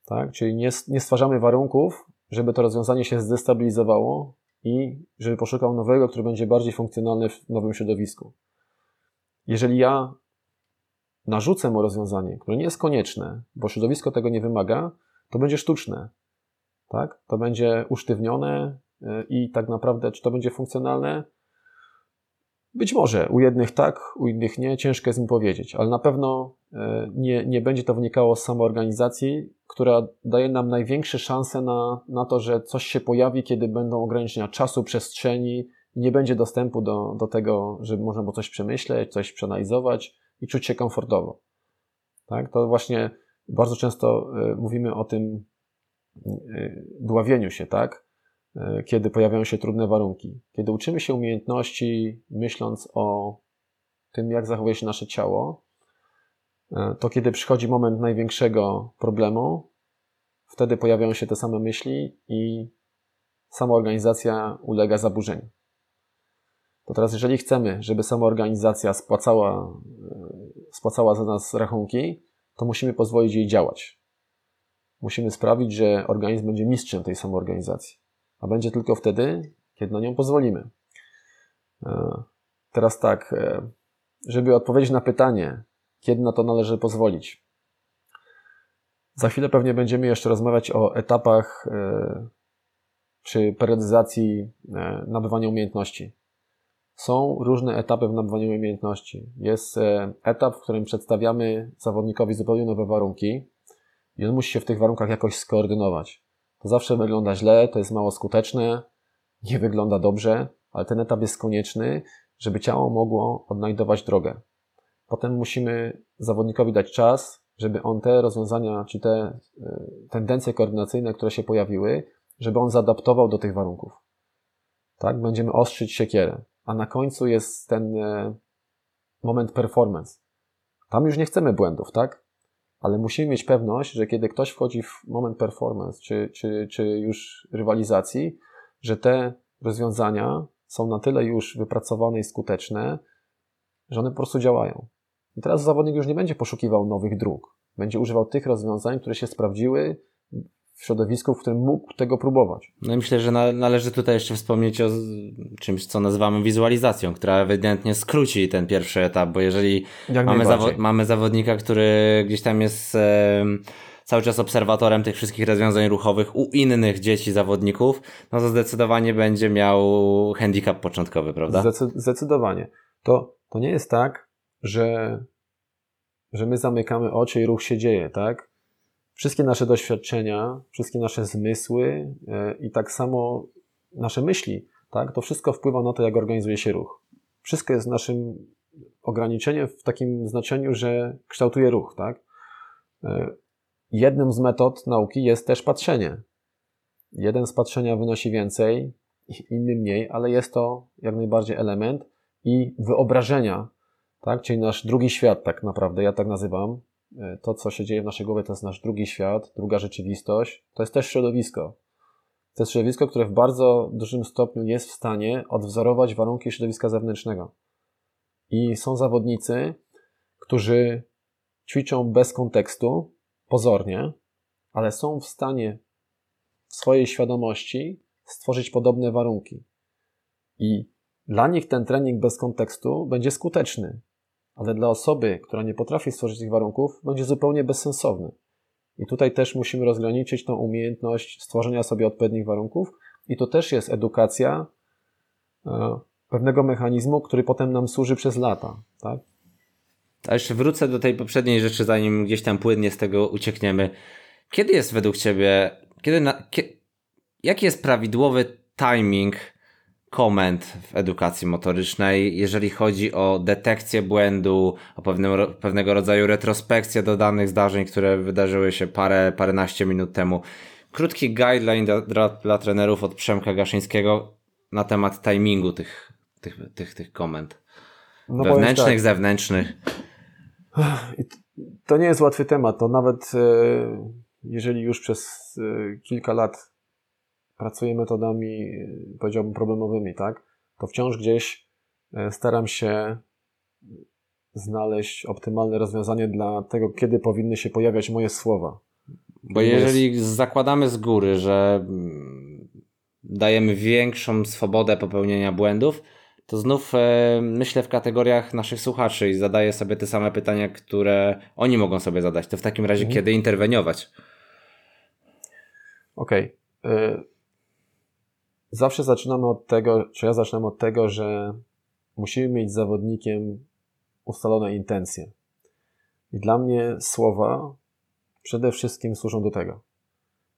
Tak? Czyli nie, nie stwarzamy warunków, żeby to rozwiązanie się zdestabilizowało i żeby poszukał nowego, który będzie bardziej funkcjonalny w nowym środowisku. Jeżeli ja narzucę mu rozwiązanie, które nie jest konieczne, bo środowisko tego nie wymaga, to będzie sztuczne. Tak? To będzie usztywnione y, i tak naprawdę, czy to będzie funkcjonalne? Być może u jednych tak, u innych nie, ciężko jest mi powiedzieć, ale na pewno y, nie, nie będzie to wynikało z samoorganizacji, która daje nam największe szanse na, na to, że coś się pojawi, kiedy będą ograniczenia czasu, przestrzeni, nie będzie dostępu do, do tego, żeby można było coś przemyśleć, coś przeanalizować i czuć się komfortowo. Tak? To właśnie bardzo często y, mówimy o tym y, dławieniu się, tak? Y, kiedy pojawiają się trudne warunki. Kiedy uczymy się umiejętności, myśląc o tym, jak zachowuje się nasze ciało, to kiedy przychodzi moment największego problemu, wtedy pojawiają się te same myśli i sama organizacja ulega zaburzeniu. To teraz, jeżeli chcemy, żeby sama organizacja spłacała, e, spłacała za nas rachunki, to musimy pozwolić jej działać. Musimy sprawić, że organizm będzie mistrzem tej samoorganizacji. A będzie tylko wtedy, kiedy na nią pozwolimy. E, teraz tak, e, żeby odpowiedzieć na pytanie, kiedy na to należy pozwolić. Za chwilę pewnie będziemy jeszcze rozmawiać o etapach czy periodyzacji nabywania umiejętności. Są różne etapy w nabywaniu umiejętności. Jest e, etap, w którym przedstawiamy zawodnikowi zupełnie nowe warunki i on musi się w tych warunkach jakoś skoordynować. To zawsze wygląda źle, to jest mało skuteczne, nie wygląda dobrze, ale ten etap jest konieczny, żeby ciało mogło odnajdować drogę. Potem musimy zawodnikowi dać czas, żeby on te rozwiązania, czy te e, tendencje koordynacyjne, które się pojawiły, żeby on zaadaptował do tych warunków. Tak? Będziemy ostrzyć siekierę a na końcu jest ten e, moment performance. Tam już nie chcemy błędów, tak? Ale musimy mieć pewność, że kiedy ktoś wchodzi w moment performance, czy, czy, czy już rywalizacji, że te rozwiązania są na tyle już wypracowane i skuteczne, że one po prostu działają. I teraz zawodnik już nie będzie poszukiwał nowych dróg. Będzie używał tych rozwiązań, które się sprawdziły, w środowisku, w którym mógł tego próbować. No i myślę, że na, należy tutaj jeszcze wspomnieć o czymś, co nazywamy wizualizacją, która ewidentnie skróci ten pierwszy etap, bo jeżeli mamy, zawo mamy zawodnika, który gdzieś tam jest e, cały czas obserwatorem tych wszystkich rozwiązań ruchowych u innych dzieci zawodników, no to zdecydowanie będzie miał handicap początkowy, prawda? Zdecy zdecydowanie. To, to nie jest tak, że, że my zamykamy oczy i ruch się dzieje, tak? Wszystkie nasze doświadczenia, wszystkie nasze zmysły e, i tak samo nasze myśli, tak, to wszystko wpływa na to, jak organizuje się ruch. Wszystko jest naszym ograniczeniem w takim znaczeniu, że kształtuje ruch, tak. E, jednym z metod nauki jest też patrzenie. Jeden z patrzenia wynosi więcej, inny mniej, ale jest to jak najbardziej element i wyobrażenia, tak, czyli nasz drugi świat tak naprawdę, ja tak nazywam, to, co się dzieje w naszej głowie, to jest nasz drugi świat, druga rzeczywistość. To jest też środowisko. To jest środowisko, które w bardzo dużym stopniu jest w stanie odwzorować warunki środowiska zewnętrznego. I są zawodnicy, którzy ćwiczą bez kontekstu, pozornie, ale są w stanie w swojej świadomości stworzyć podobne warunki. I dla nich ten trening bez kontekstu będzie skuteczny, ale dla osoby, która nie potrafi stworzyć tych warunków, będzie zupełnie bezsensowny. I tutaj też musimy rozgraniczyć tą umiejętność stworzenia sobie odpowiednich warunków, i to też jest edukacja e, pewnego mechanizmu, który potem nam służy przez lata. Tak? A jeszcze wrócę do tej poprzedniej rzeczy, zanim gdzieś tam płynnie z tego uciekniemy. Kiedy jest według Ciebie, kiedy na, jaki jest prawidłowy timing komend w edukacji motorycznej, jeżeli chodzi o detekcję błędu, o pewnym, pewnego rodzaju retrospekcję do danych zdarzeń, które wydarzyły się parę, paręnaście minut temu. Krótki guideline dla, dla, dla trenerów od Przemka Gaszyńskiego na temat timingu tych, tych, tych, tych komend. No Wewnętrznych, tak. zewnętrznych. To nie jest łatwy temat. To nawet e, jeżeli już przez e, kilka lat pracuję metodami, e, powiedziałbym, problemowymi, tak, to wciąż gdzieś staram się znaleźć optymalne rozwiązanie dla tego, kiedy powinny się pojawiać moje słowa. Bo jeżeli jest... zakładamy z góry, że mm, dajemy większą swobodę popełnienia błędów, to znów e, myślę w kategoriach naszych słuchaczy i zadaję sobie te same pytania, które oni mogą sobie zadać. To w takim razie mhm. kiedy interweniować? Okej. Okay. Zawsze zaczynamy od tego, czy ja zaczynam od tego, że musimy mieć z zawodnikiem ustalone intencje. I dla mnie słowa przede wszystkim służą do tego.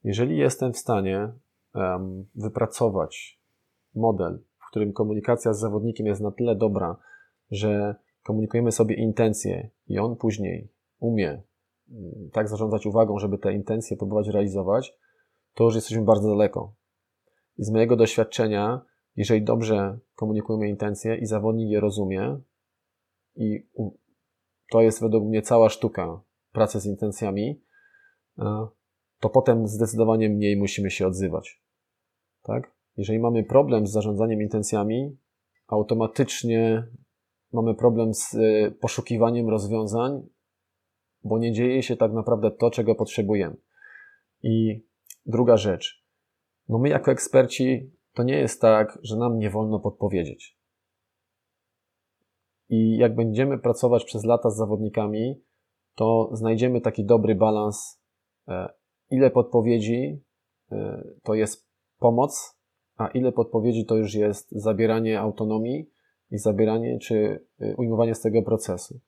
Jeżeli jestem w stanie um, wypracować model, w którym komunikacja z zawodnikiem jest na tyle dobra, że komunikujemy sobie intencje i on później umie mm, tak zarządzać uwagą, żeby te intencje próbować realizować, to już jesteśmy bardzo daleko. I z mojego doświadczenia, jeżeli dobrze komunikujemy intencje i zawodnik je rozumie, i to jest według mnie cała sztuka pracy z intencjami, e, to potem zdecydowanie mniej musimy się odzywać. Tak? Jeżeli mamy problem z zarządzaniem intencjami, automatycznie mamy problem z e, poszukiwaniem rozwiązań, bo nie dzieje się tak naprawdę to, czego potrzebujemy. I druga rzecz. No my jako eksperci to nie jest tak, że nam nie wolno podpowiedzieć. I jak będziemy pracować przez lata z zawodnikami, to znajdziemy taki dobry balans, e, ile podpowiedzi e, to jest pomoc, a ile podpowiedzi to już jest zabieranie autonomii i zabieranie czy y, ujmowanie z tego procesu.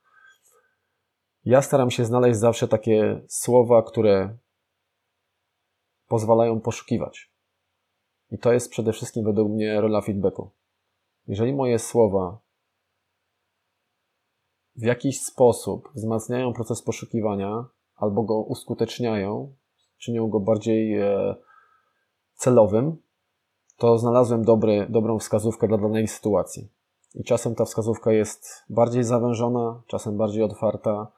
Ja staram się znaleźć zawsze takie słowa, które pozwalają poszukiwać. I to jest przede wszystkim według mnie rola feedbacku. Jeżeli moje słowa w jakiś sposób wzmacniają proces poszukiwania albo go uskuteczniają, czynią go bardziej e, celowym, to znalazłem dobry, dobrą wskazówkę dla danej sytuacji. I czasem ta wskazówka jest bardziej zawężona, czasem bardziej otwarta.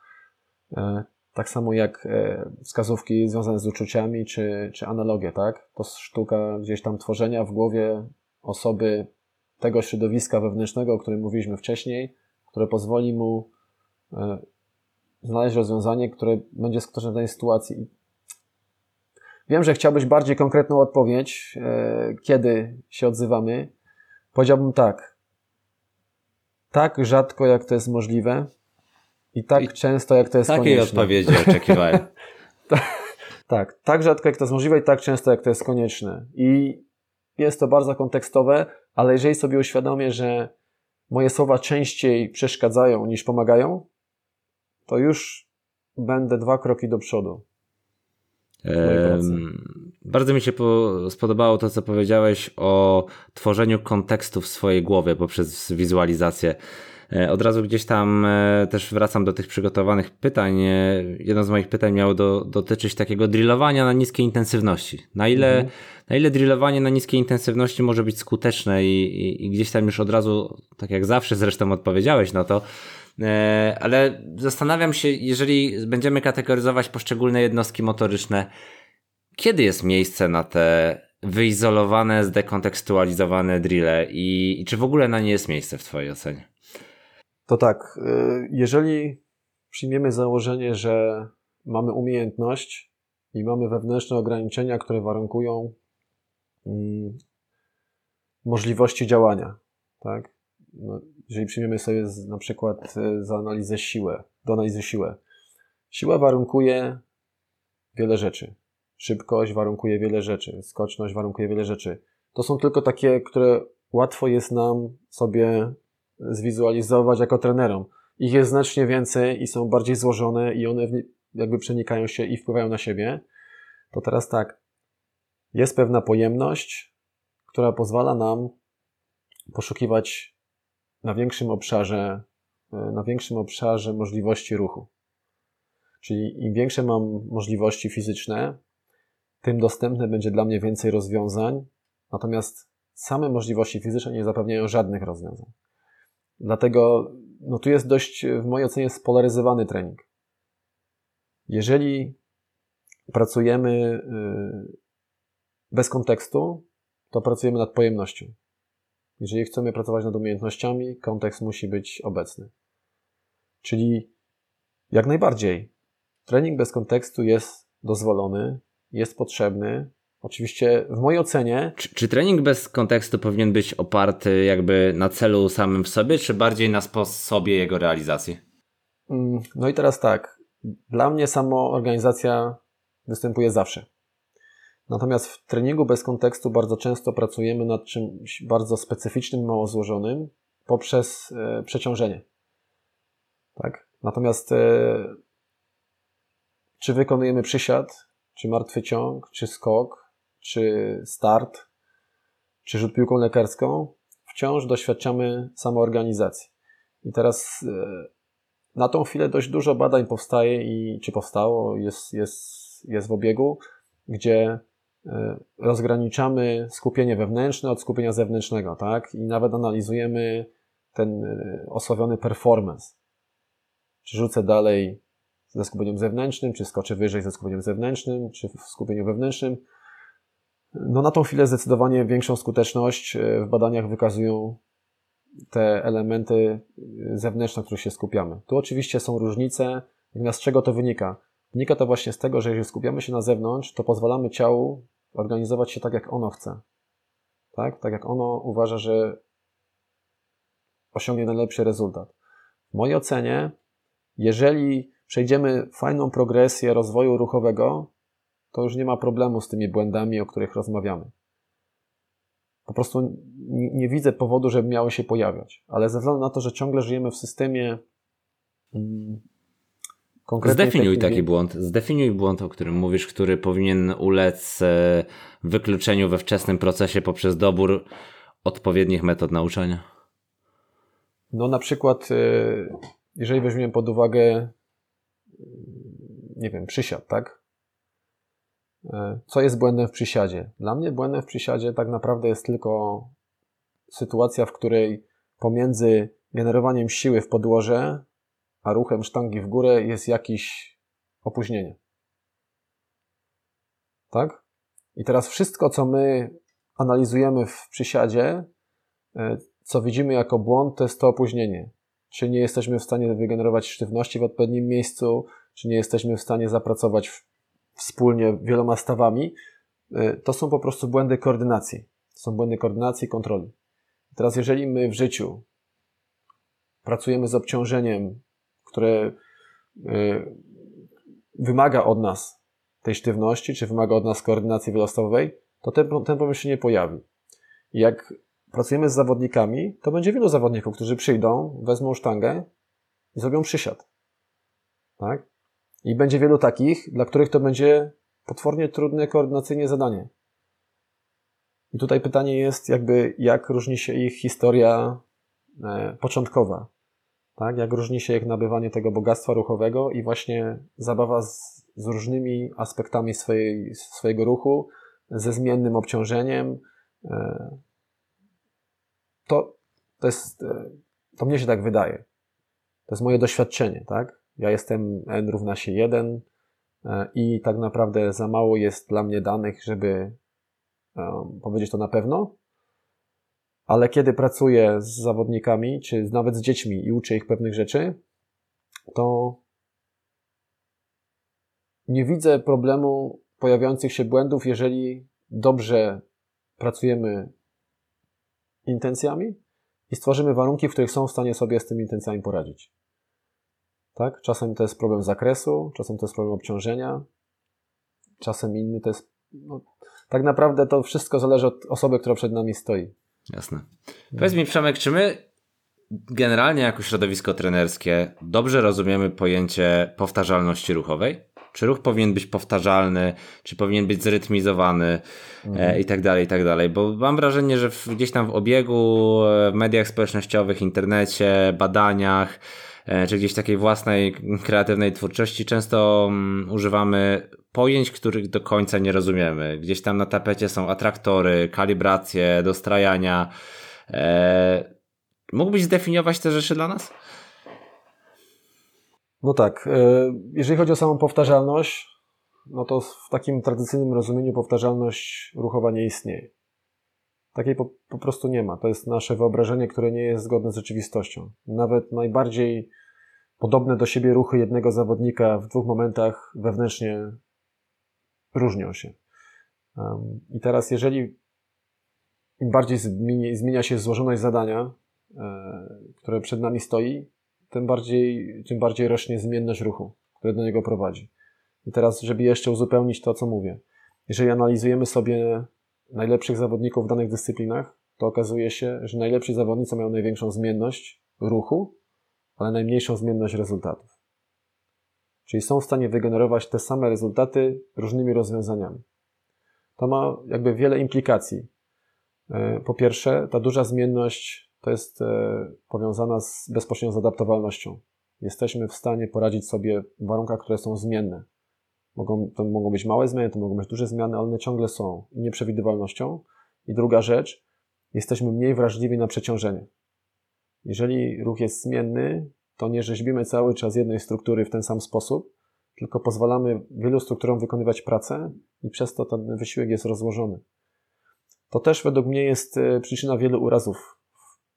Tak samo jak e, wskazówki związane z uczuciami czy, czy analogie, tak? To sztuka gdzieś tam tworzenia w głowie osoby tego środowiska wewnętrznego, o którym mówiliśmy wcześniej, które pozwoli mu e, znaleźć rozwiązanie, które będzie skuteczne w danej sytuacji. Wiem, że chciałbyś bardziej konkretną odpowiedź, e, kiedy się odzywamy. Powiedziałbym tak. Tak rzadko, jak to jest możliwe i tak I często, jak to jest takiej konieczne. Takiej odpowiedzi oczekiwałem. tak, tak rzadko, jak to jest możliwe i tak często, jak to jest konieczne. I jest to bardzo kontekstowe, ale jeżeli sobie uświadomię, że moje słowa częściej przeszkadzają niż pomagają, to już będę dwa kroki do przodu. Bardzo mi się spodobało to, co powiedziałeś o tworzeniu kontekstu w swojej głowie poprzez wizualizację. E, od razu gdzieś tam e, też wracam do tych przygotowanych pytań. E, jedno z moich pytań miało do, dotyczyć takiego drillowania na niskiej intensywności. Na ile, mhm. na ile drillowanie na niskiej intensywności może być skuteczne i, i, i gdzieś tam już od razu, tak jak zawsze zresztą odpowiedziałeś na to, ale zastanawiam się, jeżeli będziemy kategoryzować poszczególne jednostki motoryczne, kiedy jest miejsce na te wyizolowane, zdekontekstualizowane drille i, i czy w ogóle na nie jest miejsce w Twojej ocenie? To tak, e, jeżeli przyjmiemy założenie, że mamy umiejętność i mamy wewnętrzne ograniczenia, które warunkują mm, możliwości działania. Tak? No, jeżeli przyjmiemy sobie z, na przykład e, za analizę siłę, do analizy siłę. Siła warunkuje wiele rzeczy. Szybkość warunkuje wiele rzeczy. Skoczność warunkuje wiele rzeczy. To są tylko takie, które łatwo jest nam sobie zwizualizować jako trenerom. Ich jest znacznie więcej i są bardziej złożone i one jakby przenikają się i wpływają na siebie. To teraz tak. Jest pewna pojemność, która pozwala nam poszukiwać na większym obszarze, e, na większym obszarze możliwości ruchu. Czyli im większe mam możliwości fizyczne, tym dostępne będzie dla mnie więcej rozwiązań, natomiast same możliwości fizyczne nie zapewniają żadnych rozwiązań. Dlatego no tu jest dość, w mojej ocenie, spolaryzowany trening. Jeżeli pracujemy y, bez kontekstu, to pracujemy nad pojemnością. Jeżeli chcemy pracować nad umiejętnościami, kontekst musi być obecny. Czyli jak najbardziej trening bez kontekstu jest dozwolony, jest potrzebny. Oczywiście w mojej ocenie. Czy, czy, trening bez kontekstu powinien być oparty jakby na celu samym w sobie, czy bardziej na sposobie jego realizacji? Mm, no i teraz tak. Dla mnie samo organizacja występuje zawsze. Natomiast w treningu bez kontekstu bardzo często pracujemy nad czymś bardzo specyficznym, mało złożonym poprzez e, przeciążenie. Tak? Natomiast e, czy wykonujemy przysiad, czy martwy ciąg, czy skok, czy start, czy rzut piłką lekarską, wciąż doświadczamy samoorganizacji. I teraz e, na tą chwilę dość dużo badań powstaje i czy powstało, jest, jest, jest w obiegu, gdzie E, rozgraniczamy skupienie wewnętrzne od skupienia zewnętrznego, tak? I nawet analizujemy ten e, osławiony performance. Czy rzucę dalej ze skupieniem zewnętrznym, czy skoczę wyżej ze skupieniem zewnętrznym, czy w skupieniu wewnętrznym. No na tą chwilę zdecydowanie większą skuteczność e, w badaniach wykazują te elementy zewnętrzne, na których się skupiamy. Tu oczywiście są różnice, natomiast z czego to wynika? Wynika to właśnie z tego, że jeżeli skupiamy się na zewnątrz, to pozwalamy ciału organizować się tak, jak ono chce. Tak? Tak jak ono uważa, że osiągnie najlepszy rezultat. W mojej ocenie, jeżeli przejdziemy fajną progresję rozwoju ruchowego, to już nie ma problemu z tymi błędami, o których rozmawiamy. Po prostu nie, widzę powodu, żeby miały się pojawiać. Ale ze względu na to, że ciągle żyjemy w systemie mm, Zdefiniuj taki błąd. Zdefiniuj błąd, o którym mówisz, który powinien ulec e, wykluczeniu we wczesnym procesie poprzez dobór odpowiednich metod nauczania. No na przykład, e, jeżeli weźmiemy pod uwagę, e, nie wiem, przysiad, tak? Co jest błędem w przysiadzie? Dla mnie błędem w przysiadzie tak naprawdę jest tylko sytuacja, w której pomiędzy generowaniem siły w podłoże a ruchem sztangi w górę jest jakieś opóźnienie. Tak? I teraz wszystko, co my analizujemy w przysiadzie, e, co widzimy jako błąd, to jest to opóźnienie. Czy nie jesteśmy w stanie wygenerować sztywności w odpowiednim miejscu, czy nie jesteśmy w stanie zapracować wspólnie wieloma stawami. E, to są po prostu błędy koordynacji. To są błędy koordynacji i kontroli. Teraz, jeżeli my w życiu pracujemy z obciążeniem które y, wymaga od nas tej sztywności, czy wymaga od nas koordynacji wielostawowej, to ten, ten problem się nie pojawi. Jak pracujemy z zawodnikami, to będzie wielu zawodników, którzy przyjdą, wezmą sztangę i zrobią przysiad. Tak? I będzie wielu takich, dla których to będzie potwornie trudne koordynacyjnie zadanie. I tutaj pytanie jest, jakby, jak różni się ich historia e, początkowa tak? Jak różni się ich nabywanie tego bogactwa ruchowego i właśnie zabawa z, z różnymi aspektami swojej, swojego ruchu, ze zmiennym obciążeniem. E, to, to jest, e, to mnie się tak wydaje. To jest moje doświadczenie, tak? Ja jestem N równa się 1 e, i tak naprawdę za mało jest dla mnie danych, żeby powiedzieć to na pewno ale kiedy pracuję z zawodnikami, czy nawet z dziećmi i uczę ich pewnych rzeczy, to nie widzę problemu pojawiających się błędów, jeżeli dobrze pracujemy intencjami i stworzymy warunki, w których są w stanie sobie z tymi intencjami poradzić. Tak? Czasem to jest problem zakresu, czasem to jest problem obciążenia, czasem inny to jest. No, tak naprawdę to wszystko zależy od osoby, która przed nami stoi. Jasne. Powiedz mi, Przemek, czy my generalnie jako środowisko trenerskie dobrze rozumiemy pojęcie powtarzalności ruchowej? Czy ruch powinien być powtarzalny, czy powinien być zrytmizowany e, mhm. i tak dalej, i tak dalej. Bo mam wrażenie, że w, gdzieś tam w obiegu, e, w mediach społecznościowych, internecie, badaniach, e, czy gdzieś takiej własnej kreatywnej twórczości często um, używamy pojęć, których do końca nie rozumiemy. Gdzieś tam na tapecie są atraktory, kalibracje, dostrajania. E, mógłbyś zdefiniować te rzeczy dla nas? No tak. E, jeżeli chodzi o samą powtarzalność, no to w takim tradycyjnym rozumieniu powtarzalność ruchowa nie istnieje. Takiej po, po, prostu nie ma. To jest nasze wyobrażenie, które nie jest zgodne z rzeczywistością. Nawet najbardziej podobne do siebie ruchy jednego zawodnika w dwóch momentach wewnętrznie różnią się. I teraz, jeżeli im bardziej zmienia się złożoność zadania, e, które przed nami stoi, tym bardziej, tym bardziej rośnie zmienność ruchu, które do niego prowadzi. I teraz, żeby jeszcze uzupełnić to, co mówię. Jeżeli analizujemy sobie najlepszych zawodników w danych dyscyplinach, to okazuje się, że najlepsi zawodnicy mają największą zmienność ruchu, ale najmniejszą zmienność rezultatów. Czyli są w stanie wygenerować te same rezultaty różnymi rozwiązaniami. To ma jakby wiele implikacji. E, po pierwsze, ta duża zmienność to jest e, powiązana z, bezpośrednio z adaptowalnością. Jesteśmy w stanie poradzić sobie w warunkach, które są zmienne. Mogą, to mogą być małe zmiany, to mogą być duże zmiany, ale one ciągle są nieprzewidywalnością. I druga rzecz, jesteśmy mniej wrażliwi na przeciążenie. Jeżeli ruch jest zmienny, to nie rzeźbimy cały czas jednej struktury w ten sam sposób, tylko pozwalamy wielu strukturom wykonywać pracę i przez to ten wysiłek jest rozłożony. To też według mnie jest e, przyczyna wielu urazów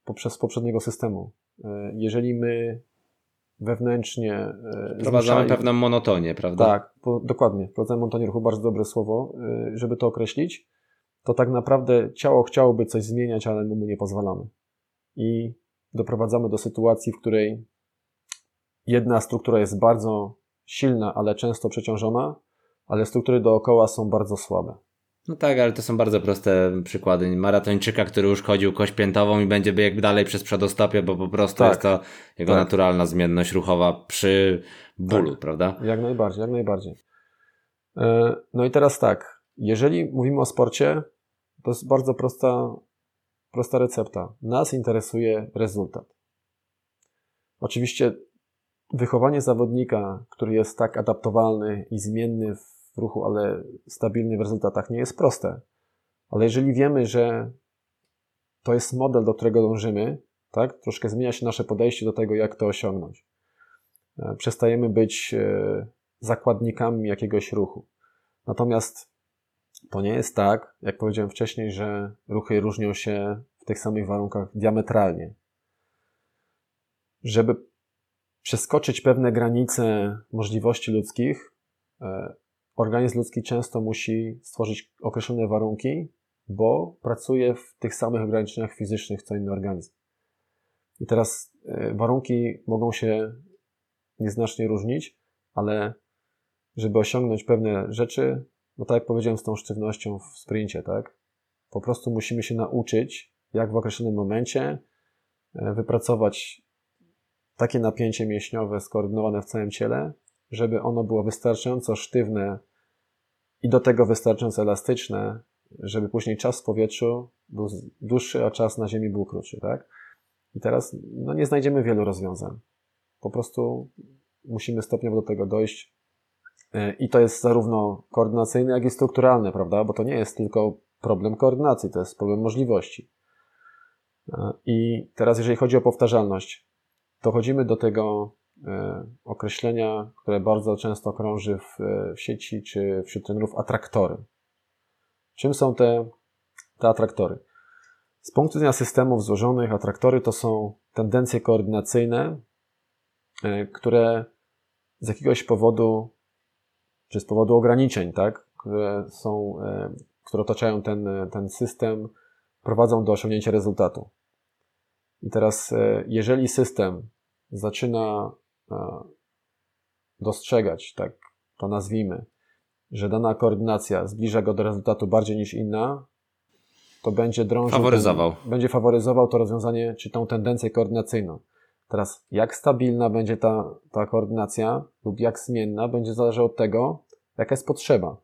poprzez poprzedniego systemu. E, jeżeli my wewnętrznie. E, Wprowadzamy pewną monotonię, prawda? Tak, dokładnie. Wprowadzamy monotonię ruchu, bardzo dobre słowo, żeby to określić. To tak naprawdę ciało chciałoby coś zmieniać, ale mu nie pozwalamy. I doprowadzamy do sytuacji, w której jedna struktura jest bardzo silna, ale często przeciążona, ale struktury dookoła są bardzo słabe. No tak, ale to są bardzo proste przykłady. Maratończyka, który uszkodził kość piętową i będzie biegł dalej przez przedostopie, bo po prostu tak, jest to jego tak. naturalna zmienność ruchowa przy bólu, tak. prawda? Jak najbardziej, jak najbardziej. E, no i teraz tak, jeżeli mówimy o sporcie, to jest bardzo prosta, prosta recepta. Nas interesuje rezultat. Oczywiście wychowanie zawodnika, który jest tak adaptowalny i zmienny w ruchu, ale stabilny w rezultatach, nie jest proste. Ale jeżeli wiemy, że to jest model, do którego dążymy, tak, troszkę zmienia się nasze podejście do tego, jak to osiągnąć. E, przestajemy być e, zakładnikami jakiegoś ruchu. Natomiast to nie jest tak, jak powiedziałem wcześniej, że ruchy różnią się w tych samych warunkach diametralnie. Żeby przeskoczyć pewne granice możliwości ludzkich, e, organizm ludzki często musi stworzyć określone warunki, bo pracuje w tych samych ograniczeniach fizycznych co inny organizm. I teraz e, warunki mogą się nieznacznie różnić, ale żeby osiągnąć pewne rzeczy, no tak jak powiedziałem z tą sztywnością w sprincie, tak? Po prostu musimy się nauczyć, jak w określonym momencie e, wypracować takie napięcie mięśniowe skoordynowane w całym ciele, żeby ono było wystarczająco sztywne i do tego wystarczająco elastyczne, żeby później czas w powietrzu był dłuższy, a czas na ziemi był krótszy, tak? I teraz no, nie znajdziemy wielu rozwiązań. Po prostu musimy stopniowo do tego dojść. E, I to jest zarówno koordynacyjny, jak i strukturalny, prawda? Bo to nie jest tylko problem koordynacji, to jest problem możliwości. E, I teraz, jeżeli chodzi o powtarzalność, dochodzimy do tego e, określenia, które bardzo często krąży w, w sieci czy wśród trenerów atraktory. Czym są te, te atraktory? Z punktu widzenia systemów złożonych, atraktory to są tendencje koordynacyjne, które z jakiegoś powodu, czy z powodu ograniczeń, tak, które są, e, które otaczają ten, ten system, prowadzą do osiągnięcia rezultatu. I teraz, e, jeżeli system zaczyna e, dostrzegać, tak to nazwijmy, że dana koordynacja zbliża go do rezultatu bardziej niż inna, to będzie drążył. Faworyzował. Ten, będzie faworyzował to rozwiązanie, czy tą tendencję koordynacyjną. Teraz, jak stabilna będzie ta, ta koordynacja lub jak zmienna, będzie zależało od tego, jaka jest potrzeba.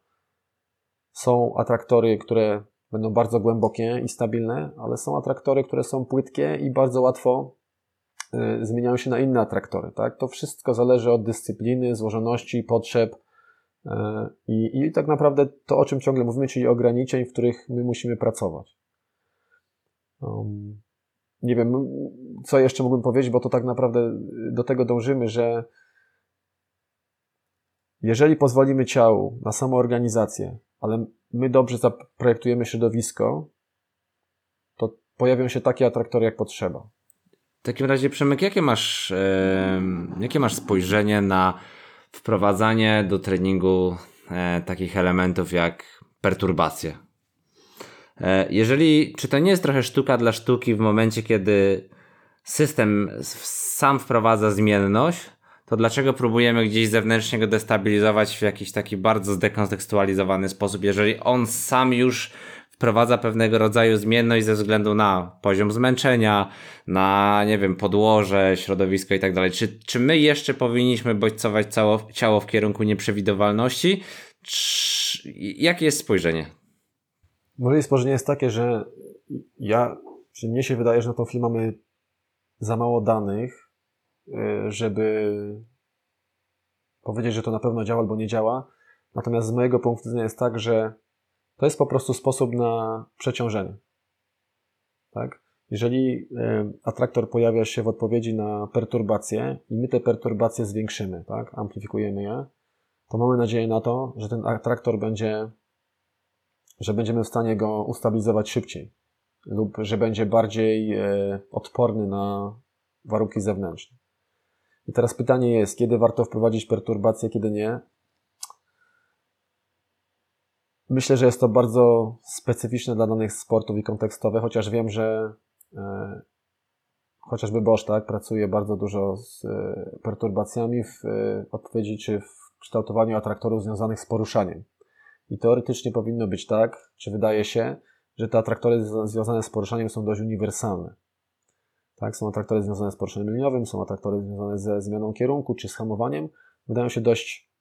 Są atraktory, które będą bardzo głębokie i stabilne, ale są atraktory, które są płytkie i bardzo łatwo y, zmieniają się na inne atraktory. Tak? To wszystko zależy od dyscypliny, złożoności, potrzeb y, i, tak naprawdę to, o czym ciągle mówimy, czyli ograniczeń, w których my musimy pracować. Um, nie wiem, co jeszcze mógłbym powiedzieć, bo to tak naprawdę do tego dążymy, że jeżeli pozwolimy ciału na samoorganizację, ale my dobrze zaprojektujemy środowisko, to pojawią się takie atraktory, jak potrzeba. W takim razie, Przemek, jakie masz, e, jakie masz spojrzenie na wprowadzanie do treningu e, takich elementów jak perturbacje? E, jeżeli, czy to nie jest trochę sztuka dla sztuki w momencie, kiedy system sam wprowadza zmienność, to dlaczego próbujemy gdzieś zewnętrznie go destabilizować w jakiś taki bardzo zdekontekstualizowany sposób, jeżeli on sam już wprowadza pewnego rodzaju zmienność ze względu na poziom zmęczenia, na, nie wiem, podłoże, środowisko i tak dalej. Czy, czy my jeszcze powinniśmy bodźcować cało, ciało w kierunku nieprzewidywalności? Czy, jakie jest spojrzenie? Moje spojrzenie jest takie, że ja, czy mnie się wydaje, że na tą chwilę mamy za mało danych, Y, żeby powiedzieć, że to na pewno działa albo nie działa. Natomiast z mojego punktu widzenia jest tak, że to jest po prostu sposób na przeciążenie. Tak? Jeżeli y, atraktor pojawia się w odpowiedzi na perturbacje i my te perturbacje zwiększymy, tak? amplifikujemy je, to mamy nadzieję na to, że ten atraktor będzie, że będziemy w stanie go ustabilizować szybciej lub że będzie bardziej y, odporny na warunki zewnętrzne. I teraz pytanie jest, kiedy warto wprowadzić perturbację, kiedy nie? Myślę, że jest to bardzo specyficzne dla danych sportów i kontekstowe, chociaż wiem, że e, chociażby Bosch tak, pracuje bardzo dużo z e, perturbacjami w e, odpowiedzi czy w kształtowaniu atraktorów związanych z poruszaniem. I teoretycznie powinno być tak, czy wydaje się, że te atraktory związane z poruszaniem są dość uniwersalne. Tak? Są atraktory związane z poruszaniem liniowym, są atraktory związane ze zmianą kierunku czy z hamowaniem. Wydają się dość,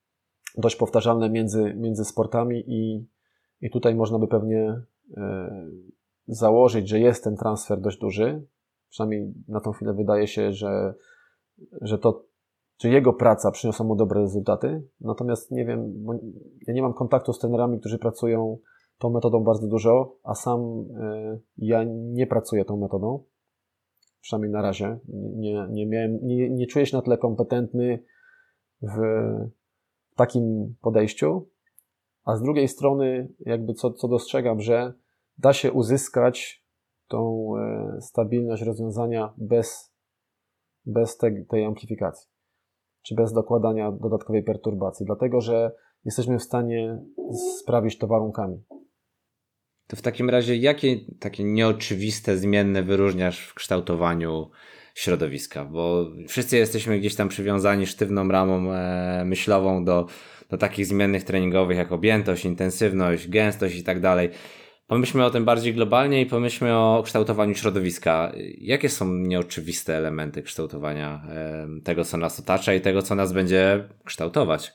dość powtarzalne między, między sportami i, i tutaj można by pewnie e, założyć, że jest ten transfer dość duży. Przynajmniej na tą chwilę wydaje się, że, że to, że jego praca przyniosła mu dobre rezultaty. Natomiast nie wiem, bo ja nie mam kontaktu z trenerami, którzy pracują tą metodą bardzo dużo, a sam e, ja nie pracuję tą metodą przynajmniej na razie. Nie, nie, miałem, nie, nie czuję się na tyle kompetentny w takim podejściu, a z drugiej strony, jakby co, co dostrzegam, że da się uzyskać tą e, stabilność rozwiązania bez, bez te, tej amplifikacji, czy bez dokładania dodatkowej perturbacji, dlatego że jesteśmy w stanie sprawić to warunkami. To w takim razie jakie takie nieoczywiste zmienne wyróżniasz w kształtowaniu środowiska? Bo wszyscy jesteśmy gdzieś tam przywiązani sztywną ramą e, myślową do, do takich zmiennych treningowych jak objętość, intensywność, gęstość i tak dalej. Pomyślmy o tym bardziej globalnie i pomyślmy o kształtowaniu środowiska. Jakie są nieoczywiste elementy kształtowania tego, co nas otacza i tego, co nas będzie kształtować?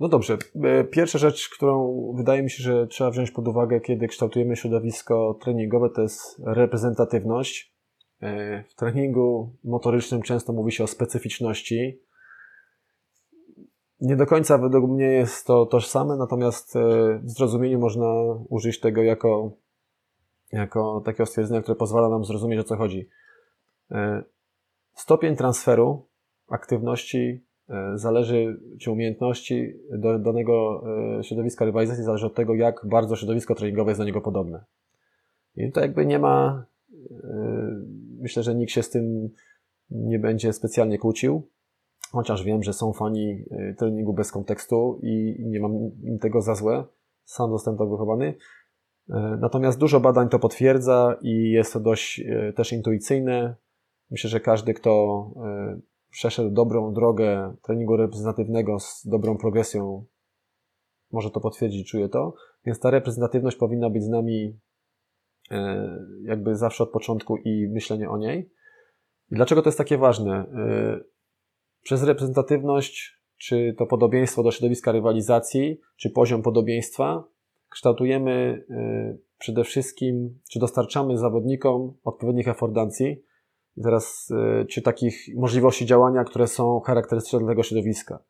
No dobrze. E, pierwsza rzecz, którą wydaje mi się, że trzeba wziąć pod uwagę, kiedy kształtujemy środowisko treningowe, to jest reprezentatywność. E, w treningu motorycznym często mówi się o specyficzności. Nie do końca według mnie jest to tożsame, natomiast e, w zrozumieniu można użyć tego jako, jako takiego stwierdzenia, które pozwala nam zrozumieć, o co chodzi. Stopień transferu aktywności E, zależy, czy umiejętności do danego e, środowiska rywalizacji zależy od tego, jak bardzo środowisko treningowe jest do niego podobne. I to jakby nie ma, e, myślę, że nikt się z tym nie będzie specjalnie kłócił, chociaż wiem, że są fani treningu bez kontekstu i nie mam im tego za złe. Sam zostałem tak wychowany. Natomiast dużo badań to potwierdza i jest to dość też intuicyjne. Myślę, że każdy, kto przeszedł dobrą drogę treningu reprezentatywnego z dobrą progresją, może to potwierdzić, czuje to. Więc ta reprezentatywność powinna być z nami jakby zawsze od początku i myślenie o niej. I dlaczego to jest takie ważne? Przez reprezentatywność, czy to podobieństwo do środowiska rywalizacji, czy poziom podobieństwa, kształtujemy e, przede wszystkim, czy dostarczamy zawodnikom odpowiednich affordancji, i teraz, czy takich możliwości działania, które są charakterystyczne dla tego środowiska.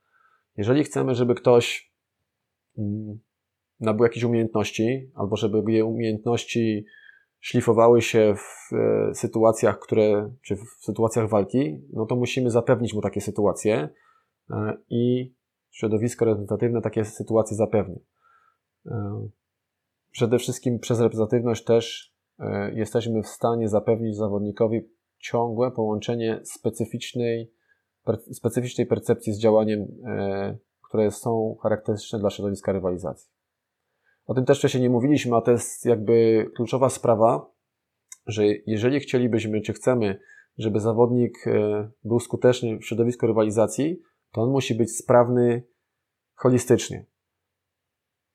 Jeżeli chcemy, żeby ktoś mm, nabył jakieś umiejętności, albo żeby jego umiejętności szlifowały się w e, sytuacjach, które, czy w sytuacjach walki, no to musimy zapewnić mu takie sytuacje e, i środowisko reprezentatywne takie sytuacje zapewni. E, przede wszystkim przez reprezentatywność też jesteśmy w stanie zapewnić zawodnikowi ciągłe połączenie specyficznej, specyficznej percepcji z działaniem, które są charakterystyczne dla środowiska rywalizacji. O tym też wcześniej nie mówiliśmy, a to jest jakby kluczowa sprawa, że jeżeli chcielibyśmy, czy chcemy, żeby zawodnik e, był skuteczny w środowisku rywalizacji, to on musi być sprawny holistycznie.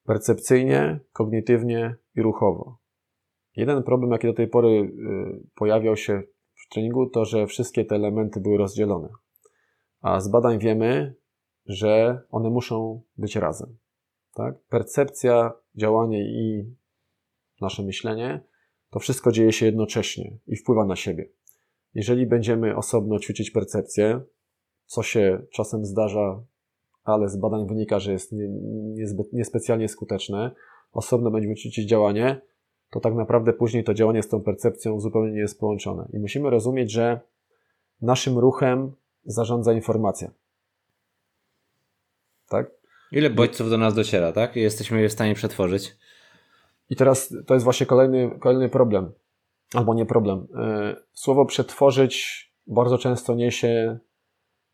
Percepcyjnie, kognitywnie i ruchowo. Jeden problem, jaki do tej pory e, pojawiał się w treningu, to że wszystkie te elementy były rozdzielone. A z badań wiemy, że one muszą być razem. Tak? Percepcja, działanie i nasze myślenie, to wszystko dzieje się jednocześnie i wpływa na siebie. Jeżeli będziemy osobno ćwiczyć percepcję, co się czasem zdarza, ale z badań wynika, że jest nie, niezbyt, niespecjalnie skuteczne, osobno będziemy ćwiczyć działanie, to tak naprawdę później to działanie z tą percepcją zupełnie nie jest połączone. I musimy rozumieć, że naszym ruchem zarządza informacja. Tak? Ile bodźców do nas dociera, tak? I jesteśmy je w stanie przetworzyć. I teraz to jest właśnie kolejny, kolejny problem. Albo nie problem. E, słowo przetworzyć bardzo często niesie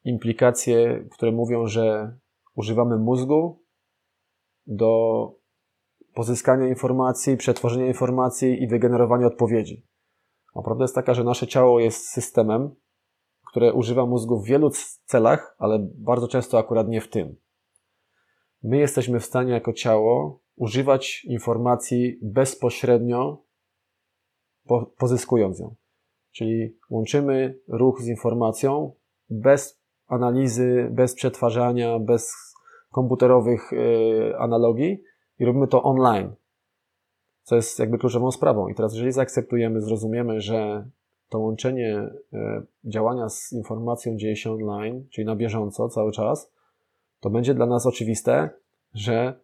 implikacje, które mówią, że używamy mózgu do pozyskania informacji, przetworzenia informacji i wygenerowania odpowiedzi. A prawda jest taka, że nasze ciało jest systemem, które używa mózgu w wielu celach, ale bardzo często akurat nie w tym my jesteśmy w stanie jako ciało używać informacji bezpośrednio, pozyskując ją. Czyli łączymy ruch z informacją bez analizy, bez przetwarzania, bez komputerowych e, analogii i robimy to online, co jest jakby kluczową sprawą. I teraz, jeżeli zaakceptujemy, zrozumiemy, że to łączenie e, działania z informacją dzieje się online, czyli na bieżąco, cały czas, to będzie dla nas oczywiste, że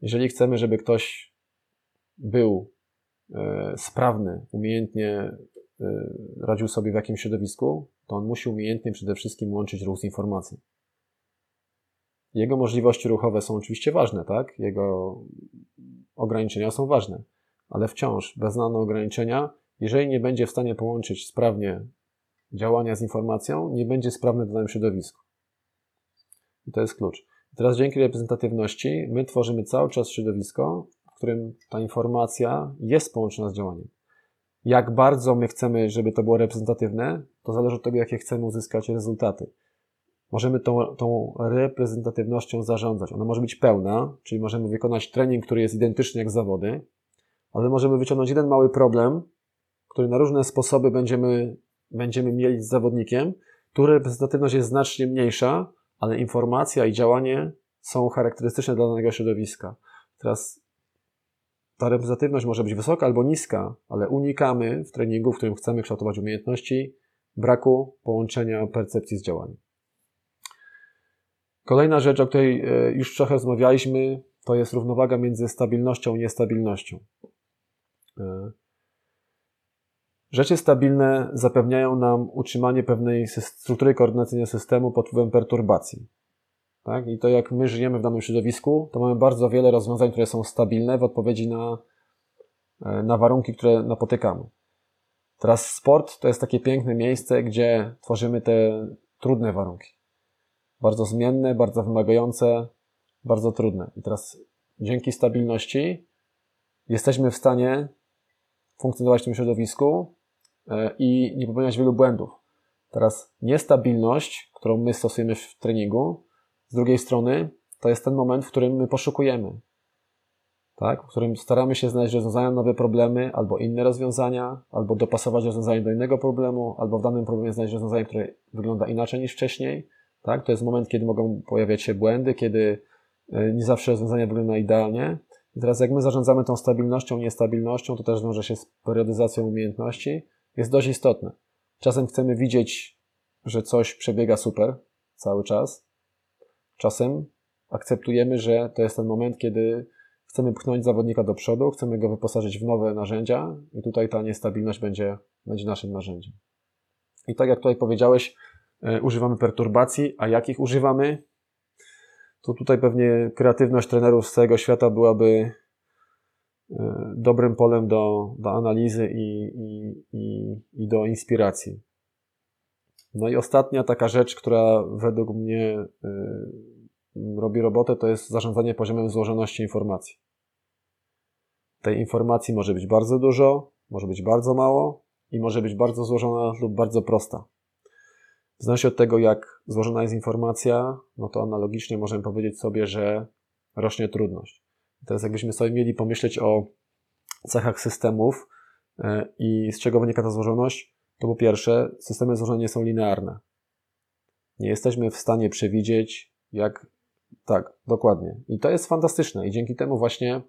jeżeli chcemy, żeby ktoś był e, sprawny, umiejętnie e, radził sobie w jakimś środowisku, to on musi umiejętnie przede wszystkim łączyć ruch z informacją. Jego możliwości ruchowe są oczywiście ważne, tak? Jego ograniczenia są ważne, ale wciąż bez znane ograniczenia, jeżeli nie będzie w stanie połączyć sprawnie działania z informacją, nie będzie sprawny w danym środowisku. I to jest klucz. Teraz dzięki reprezentatywności my tworzymy cały czas środowisko, w którym ta informacja jest połączona z działaniem. Jak bardzo my chcemy, żeby to było reprezentatywne, to zależy od tego, jakie chcemy uzyskać rezultaty. Możemy tą, tą reprezentatywnością zarządzać. Ona może być pełna, czyli możemy wykonać trening, który jest identyczny jak zawody, ale możemy wyciągnąć jeden mały problem, który na różne sposoby będziemy, będziemy mieli z zawodnikiem, tu reprezentatywność jest znacznie mniejsza, ale informacja i działanie są charakterystyczne dla danego środowiska. Teraz ta reprezentatywność może być wysoka albo niska, ale unikamy w treningu, w którym chcemy kształtować umiejętności, braku połączenia percepcji z działaniem. Kolejna rzecz, o której e, już trochę rozmawialiśmy, to jest równowaga między stabilnością i niestabilnością. Rzeczy stabilne zapewniają nam utrzymanie pewnej struktury koordynacyjnej systemu pod wpływem perturbacji. Tak? I to jak my żyjemy w danym środowisku, to mamy bardzo wiele rozwiązań, które są stabilne w odpowiedzi na, e, na warunki, które napotykamy. Teraz sport to jest takie piękne miejsce, gdzie tworzymy te trudne warunki. Bardzo zmienne, bardzo wymagające, bardzo trudne. I teraz dzięki stabilności jesteśmy w stanie funkcjonować w tym środowisku i nie popełniać wielu błędów. Teraz niestabilność, którą my stosujemy w treningu, z drugiej strony to jest ten moment, w którym my poszukujemy. Tak? W którym staramy się znaleźć rozwiązania nowe problemy, albo inne rozwiązania, albo dopasować rozwiązanie do innego problemu, albo w danym problemie znaleźć rozwiązanie, które wygląda inaczej niż wcześniej. Tak? To jest moment, kiedy mogą pojawiać się błędy, kiedy e, nie zawsze rozwiązanie wygląda idealnie. I teraz jak my zarządzamy tą stabilnością, niestabilnością, to też wiąże się z periodyzacją umiejętności, jest dość istotne. Czasem chcemy widzieć, że coś przebiega super cały czas. Czasem akceptujemy, że to jest ten moment, kiedy chcemy pchnąć zawodnika do przodu, chcemy go wyposażyć w nowe narzędzia i tutaj ta niestabilność będzie, będzie naszym narzędziem. I tak jak tutaj powiedziałeś, e, używamy perturbacji, a jakich używamy? To tutaj pewnie kreatywność trenerów z całego świata byłaby dobrym polem do, do analizy i, i, i, i do inspiracji. No i ostatnia taka rzecz, która według mnie y, robi robotę, to jest zarządzanie poziomem złożoności informacji. Tej informacji może być bardzo dużo, może być bardzo mało i może być bardzo złożona lub bardzo prosta. W zależności od tego, jak złożona jest informacja, no to analogicznie możemy powiedzieć sobie, że rośnie trudność. Teraz jakbyśmy sobie mieli pomyśleć o cechach systemów y, i z czego wynika ta złożoność, to po pierwsze, systemy złożenia nie są linearne. Nie jesteśmy w stanie przewidzieć, jak. Tak, dokładnie. I to jest fantastyczne. I dzięki temu właśnie,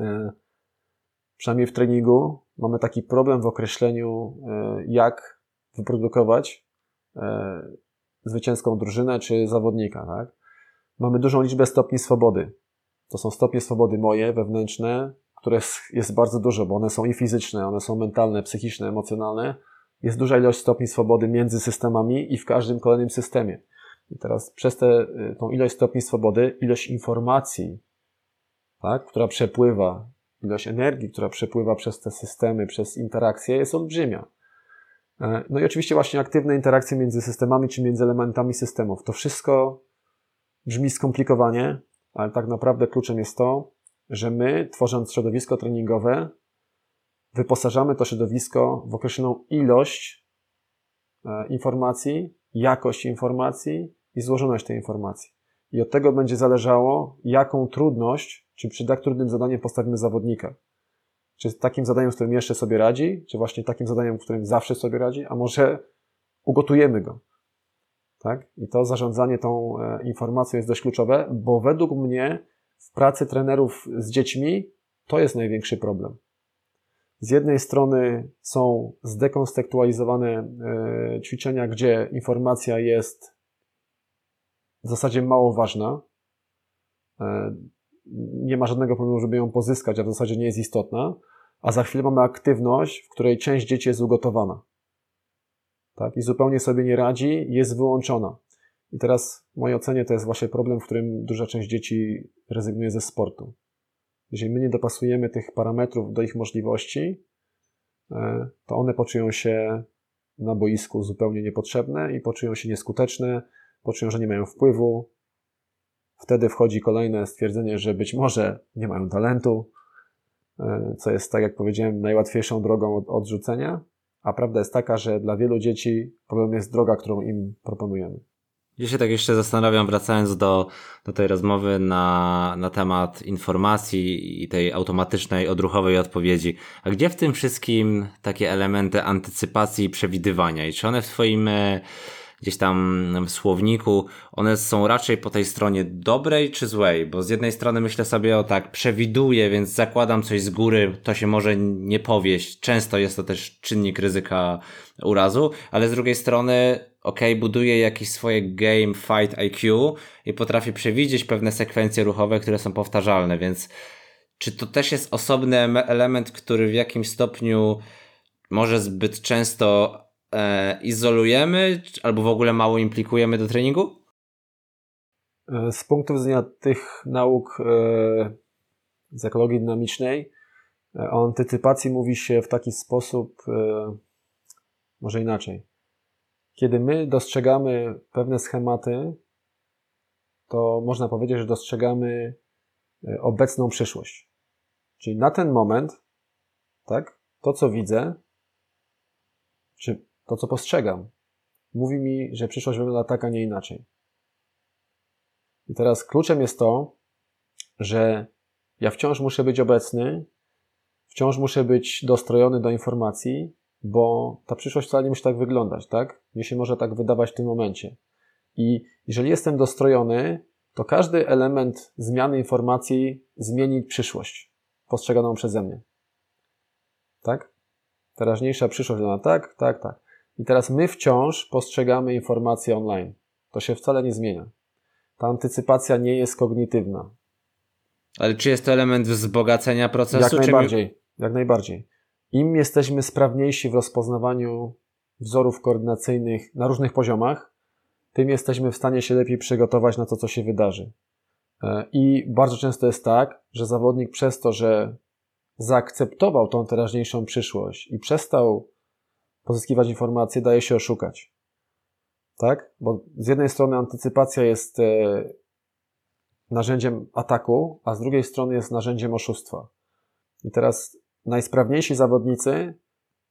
e, przynajmniej w treningu, mamy taki problem w określeniu, e, jak wyprodukować e, zwycięską drużynę czy zawodnika. Tak? Mamy dużą liczbę stopni swobody. To są stopnie swobody moje, wewnętrzne, które jest bardzo dużo, bo one są i fizyczne, one są mentalne, psychiczne, emocjonalne jest duża ilość stopni swobody między systemami i w każdym kolejnym systemie. I teraz przez tę y, ilość stopni swobody, ilość informacji, tak, która przepływa, ilość energii, która przepływa przez te systemy, przez interakcje jest olbrzymia. E, no i oczywiście właśnie aktywne interakcje między systemami czy między elementami systemów. To wszystko brzmi skomplikowanie, ale tak naprawdę kluczem jest to, że my, tworząc środowisko treningowe, wyposażamy to środowisko w określoną ilość e, informacji, jakość informacji i złożoność tej informacji. I od tego będzie zależało, jaką trudność, czy przy tak trudnym zadaniem postawimy zawodnika. Czy takim zadaniem, z którym jeszcze sobie radzi, czy właśnie takim zadaniem, w którym zawsze sobie radzi, a może ugotujemy go. Tak? I to zarządzanie tą e, informacją jest dość kluczowe, bo według mnie w pracy trenerów z dziećmi to jest największy problem. Z jednej strony są zdekontekstualizowane e, ćwiczenia, gdzie informacja jest w zasadzie mało ważna. E, nie ma żadnego problemu, żeby ją pozyskać, a w zasadzie nie jest istotna. A za chwilę mamy aktywność, w której część dzieci jest ugotowana. Tak? I zupełnie sobie nie radzi, jest wyłączona. I teraz w mojej ocenie to jest właśnie problem, w którym duża część dzieci rezygnuje ze sportu. Jeżeli my nie dopasujemy tych parametrów do ich możliwości, e, to one poczują się na boisku zupełnie niepotrzebne i poczują się nieskuteczne, poczują, że nie mają wpływu. Wtedy wchodzi kolejne stwierdzenie, że być może nie mają talentu, e, co jest, tak jak powiedziałem, najłatwiejszą drogą od odrzucenia. A prawda jest taka, że dla wielu dzieci problem jest droga, którą im proponujemy. Ja się tak jeszcze zastanawiam, wracając do, do tej rozmowy na, na temat informacji i tej automatycznej, odruchowej odpowiedzi. A gdzie w tym wszystkim takie elementy antycypacji i przewidywania? I czy one w Twoim gdzieś tam w słowniku, one są raczej po tej stronie dobrej czy złej? Bo z jednej strony myślę sobie o tak, przewiduję, więc zakładam coś z góry, to się może nie powieść. Często jest to też czynnik ryzyka urazu, ale z drugiej strony ok, buduje jakieś swoje game fight IQ i potrafi przewidzieć pewne sekwencje ruchowe, które są powtarzalne, więc czy to też jest osobny element, który w jakimś stopniu może zbyt często e, izolujemy, albo w ogóle mało implikujemy do treningu? E, z punktu widzenia tych nauk e, z ekologii dynamicznej, e, o antycypacji mówi się w taki sposób, e, może inaczej. Kiedy my dostrzegamy pewne schematy, to można powiedzieć, że dostrzegamy e, obecną przyszłość. Czyli na ten moment, tak, to co widzę, czy to co postrzegam, mówi mi, że przyszłość wygląda tak, a nie inaczej. I teraz kluczem jest to, że ja wciąż muszę być obecny, wciąż muszę być dostrojony do informacji, bo ta przyszłość wcale nie musi tak wyglądać, tak? Mnie się może tak wydawać w tym momencie. I jeżeli jestem dostrojony, to każdy element zmiany informacji zmieni przyszłość postrzeganą przeze mnie. Tak? Teraźniejsza przyszłość wygląda tak, tak, tak. I teraz my wciąż postrzegamy informacje online. To się wcale nie zmienia. Ta antycypacja nie jest kognitywna. Ale czy jest to element wzbogacenia procesu? Jak najbardziej. Mi... Jak najbardziej. Im jesteśmy sprawniejsi w rozpoznawaniu wzorów koordynacyjnych na różnych poziomach, tym jesteśmy w stanie się lepiej przygotować na to, co się wydarzy. E, I bardzo często jest tak, że zawodnik przez to, że zaakceptował tą teraźniejszą przyszłość i przestał pozyskiwać informacje, daje się oszukać. Tak? Bo z jednej strony antycypacja jest e, narzędziem ataku, a z drugiej strony jest narzędziem oszustwa. I teraz najsprawniejsi zawodnicy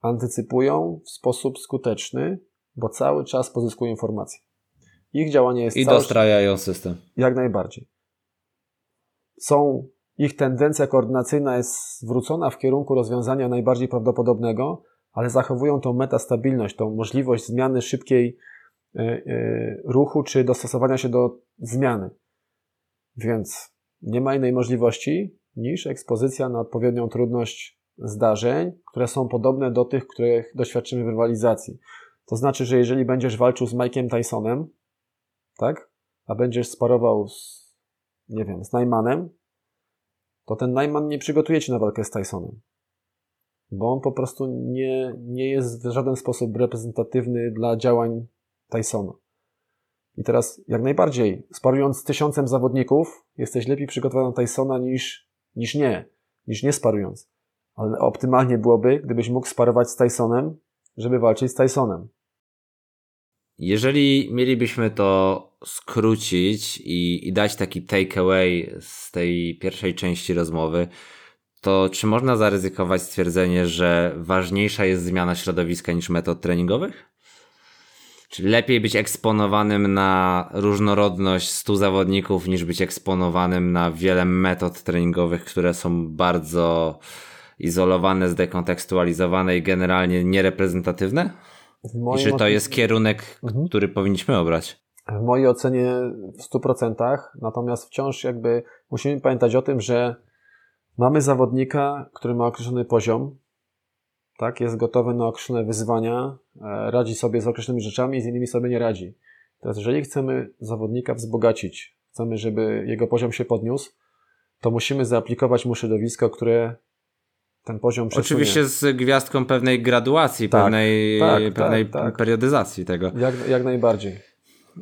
antycypują w sposób skuteczny, bo cały czas pozyskują informacje. Ich działanie jest I dostrajają system. Jak najbardziej. Są, ich tendencja koordynacyjna jest zwrócona w kierunku rozwiązania najbardziej prawdopodobnego, ale zachowują tą metastabilność, tą możliwość zmiany szybkiej e, e, ruchu czy dostosowania się do zmiany. Więc nie ma innej możliwości niż ekspozycja na odpowiednią trudność zdarzeń, które są podobne do tych, których doświadczymy w rywalizacji. To znaczy, że jeżeli będziesz walczył z Mike'iem Tysonem, tak, a będziesz sparował z, nie wiem, z Najmanem, to ten Najman nie przygotuje cię na walkę z Tysonem. Bo on po prostu nie, nie jest w żaden sposób reprezentatywny dla działań Tysona. I teraz jak najbardziej, sparując z tysiącem zawodników, jesteś lepiej przygotowany na Tysona niż, niż nie, niż nie sparując. Ale optymalnie byłoby, gdybyś mógł sparować z Tysonem, żeby walczyć z Tysonem. Jeżeli mielibyśmy to skrócić i, i dać taki takeaway z tej pierwszej części rozmowy, to czy można zaryzykować stwierdzenie, że ważniejsza jest zmiana środowiska niż metod treningowych? Czyli lepiej być eksponowanym na różnorodność 100 zawodników, niż być eksponowanym na wiele metod treningowych, które są bardzo izolowane, zdekontekstualizowane i generalnie niereprezentatywne? I czy to jest kierunek, mhm. który powinniśmy obrać? W mojej ocenie w 100%, natomiast wciąż jakby musimy pamiętać o tym, że mamy zawodnika, który ma określony poziom, tak, jest gotowy na określone wyzwania, e, radzi sobie z określonymi rzeczami, z innymi sobie nie radzi. Teraz, jeżeli chcemy zawodnika wzbogacić, chcemy, żeby jego poziom się podniósł, to musimy zaaplikować mu środowisko, które ten poziom przesunie. Oczywiście z gwiazdką pewnej graduacji, tak, pewnej, tak, tak pewnej tak, periodyzacji tego. Jak, jak najbardziej.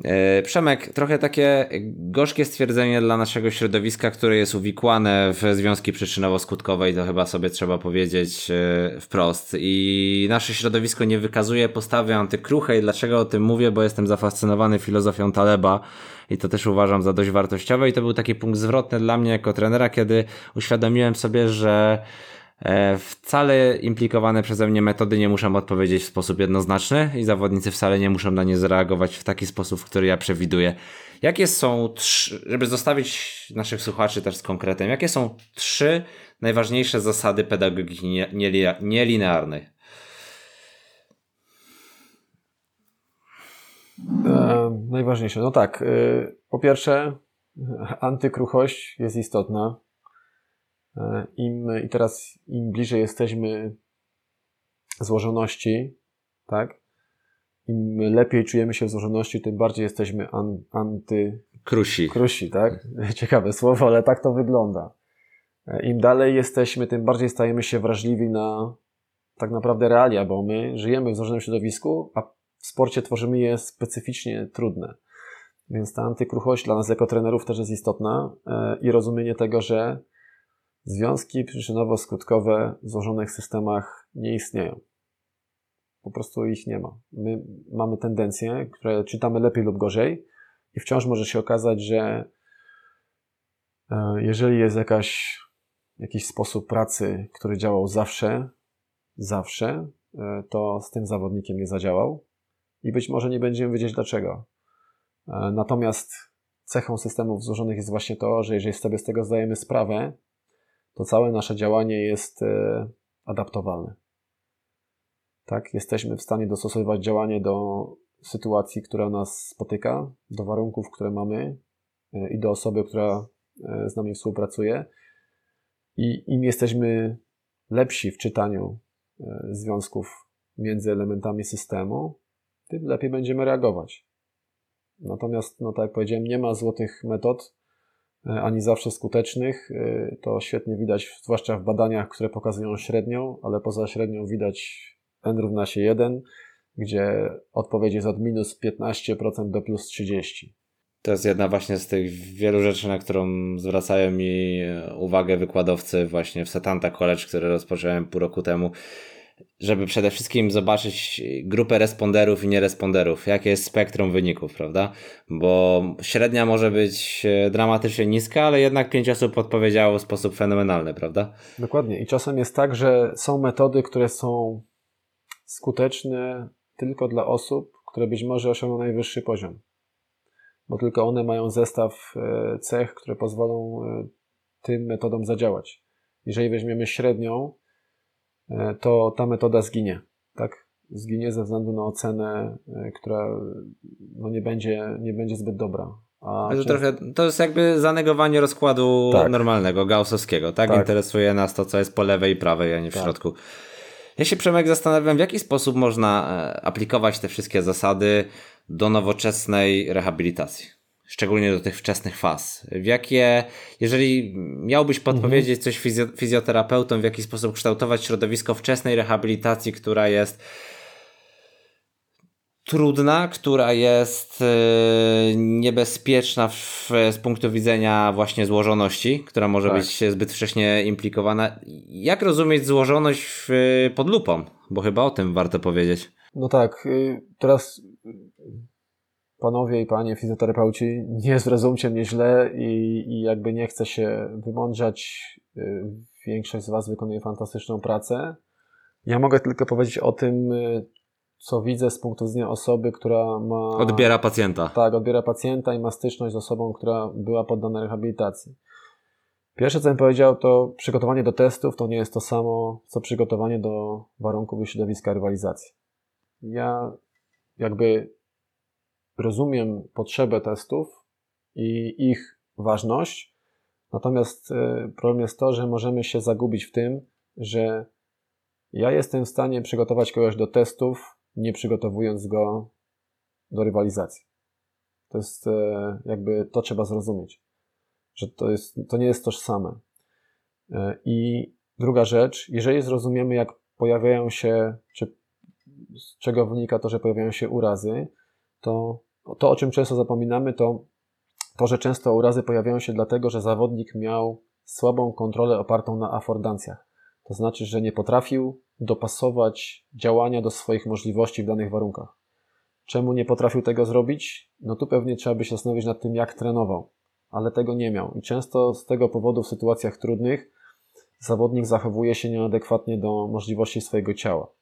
E, Przemek, trochę takie gorzkie stwierdzenie dla naszego środowiska, które jest uwikłane w związki przyczynowo-skutkowe i to chyba sobie trzeba powiedzieć e, wprost. I nasze środowisko nie wykazuje postawy antykruchej. Dlaczego o tym mówię? Bo jestem zafascynowany filozofią Taleba i to też uważam za dość wartościowe i to był taki punkt zwrotny dla mnie jako trenera, kiedy uświadomiłem sobie, że wcale implikowane przeze mnie metody nie muszą odpowiedzieć w sposób jednoznaczny i zawodnicy wcale nie muszą na nie zareagować w taki sposób, który ja przewiduję. Jakie są trzy, żeby zostawić naszych słuchaczy też z konkretem, jakie są trzy najważniejsze zasady pedagogiki nielinearnej? E, najważniejsze, no tak. E, po pierwsze, antykruchość jest istotna. E, Im, I teraz im bliżej jesteśmy złożoności, tak? Im lepiej czujemy się w złożoności, tym bardziej jesteśmy an, anty... Krusi. Krusi, tak? Ciekawe słowo, ale tak to wygląda. E, Im dalej jesteśmy, tym bardziej stajemy się wrażliwi na tak naprawdę realia, bo my żyjemy w złożonym środowisku, a w sporcie tworzymy je specyficznie trudne. Więc ta antykruchość dla nas jako trenerów też jest istotna e, i rozumienie tego, że Związki przyczynowo-skutkowe w złożonych systemach nie istnieją. Po prostu ich nie ma. My mamy tendencje, które czytamy lepiej lub gorzej, i wciąż może się okazać, że e, jeżeli jest jakaś jakiś sposób pracy, który działał zawsze, zawsze, e, to z tym zawodnikiem nie zadziałał i być może nie będziemy wiedzieć dlaczego. E, natomiast cechą systemów złożonych jest właśnie to, że jeżeli sobie z tego zdajemy sprawę, to całe nasze działanie jest e, adaptowalne. Tak, jesteśmy w stanie dostosowywać działanie do sytuacji, która nas spotyka, do warunków, które mamy i do osoby, która z nami współpracuje. I im jesteśmy lepsi w czytaniu e, związków między elementami systemu, tym lepiej będziemy reagować. Natomiast, no tak jak powiedziałem, nie ma złotych metod, e, ani zawsze skutecznych. E, to świetnie widać, zwłaszcza w badaniach, które pokazują średnią, ale poza średnią widać n równa się 1, gdzie odpowiedź jest od minus 15% do plus 30% to jest jedna właśnie z tych wielu rzeczy, na którą zwracają mi uwagę wykładowcy właśnie w Setanta College, który rozpocząłem pół roku temu, żeby przede wszystkim zobaczyć grupę responderów i nieresponderów, jakie jest spektrum wyników, prawda? Bo średnia może być dramatycznie niska, ale jednak pięć osób odpowiedziało w sposób fenomenalny, prawda? Dokładnie. I czasem jest tak, że są metody, które są skuteczne tylko dla osób, które być może osiągną najwyższy poziom bo tylko one mają zestaw e, cech, które pozwolą e, tym metodom zadziałać. Jeżeli weźmiemy średnią, e, to ta metoda zginie, tak? Zginie ze względu na ocenę, która no nie, będzie, nie będzie zbyt dobra. A to, trochę, to jest jakby zanegowanie rozkładu tak. normalnego, gaussowskiego, tak? tak? Interesuje nas to, co jest po lewej i prawej, a nie w tak. środku. Ja się Przemek zastanawiam, w jaki sposób można aplikować te wszystkie zasady do nowoczesnej rehabilitacji? Szczególnie do tych wczesnych faz. W jakie, jeżeli miałbyś podpowiedzieć coś fizjo, fizjoterapeutom, w jaki sposób kształtować środowisko wczesnej rehabilitacji, która jest trudna, która jest yy, niebezpieczna w, z punktu widzenia właśnie złożoności, która może tak. być zbyt wcześnie implikowana. Jak rozumieć złożoność w, pod lupą? Bo chyba o tym warto powiedzieć. No tak, y, teraz panowie i panie fizjoterapeuci, nie zrozumcie mnie źle i, i jakby nie chcę się wymądrzać. Y, większość z was wykonuje fantastyczną pracę. Ja mogę tylko powiedzieć o tym, y, co widzę z punktu widzenia osoby, która ma. Odbiera pacjenta. Tak, odbiera pacjenta i ma styczność z osobą, która była poddana rehabilitacji. Pierwsze, co bym powiedział, to przygotowanie do testów to nie jest to samo, co przygotowanie do warunków i środowiska rywalizacji. Ja jakby rozumiem potrzebę testów i ich ważność, natomiast e, problem jest to, że możemy się zagubić w tym, że ja jestem w stanie przygotować kogoś do testów, nie przygotowując go do rywalizacji. To jest e, jakby to trzeba zrozumieć, że to, jest, to nie jest tożsame. E, I druga rzecz, jeżeli zrozumiemy, jak pojawiają się, czy z czego wynika to, że pojawiają się urazy, to to, o czym często zapominamy, to to, że często urazy pojawiają się dlatego, że zawodnik miał słabą kontrolę opartą na afordancjach. To znaczy, że nie potrafił dopasować działania do swoich możliwości w danych warunkach. Czemu nie potrafił tego zrobić? No tu pewnie trzeba by się zastanowić nad tym, jak trenował, ale tego nie miał. I często z tego powodu w sytuacjach trudnych zawodnik zachowuje się nieadekwatnie do możliwości swojego ciała.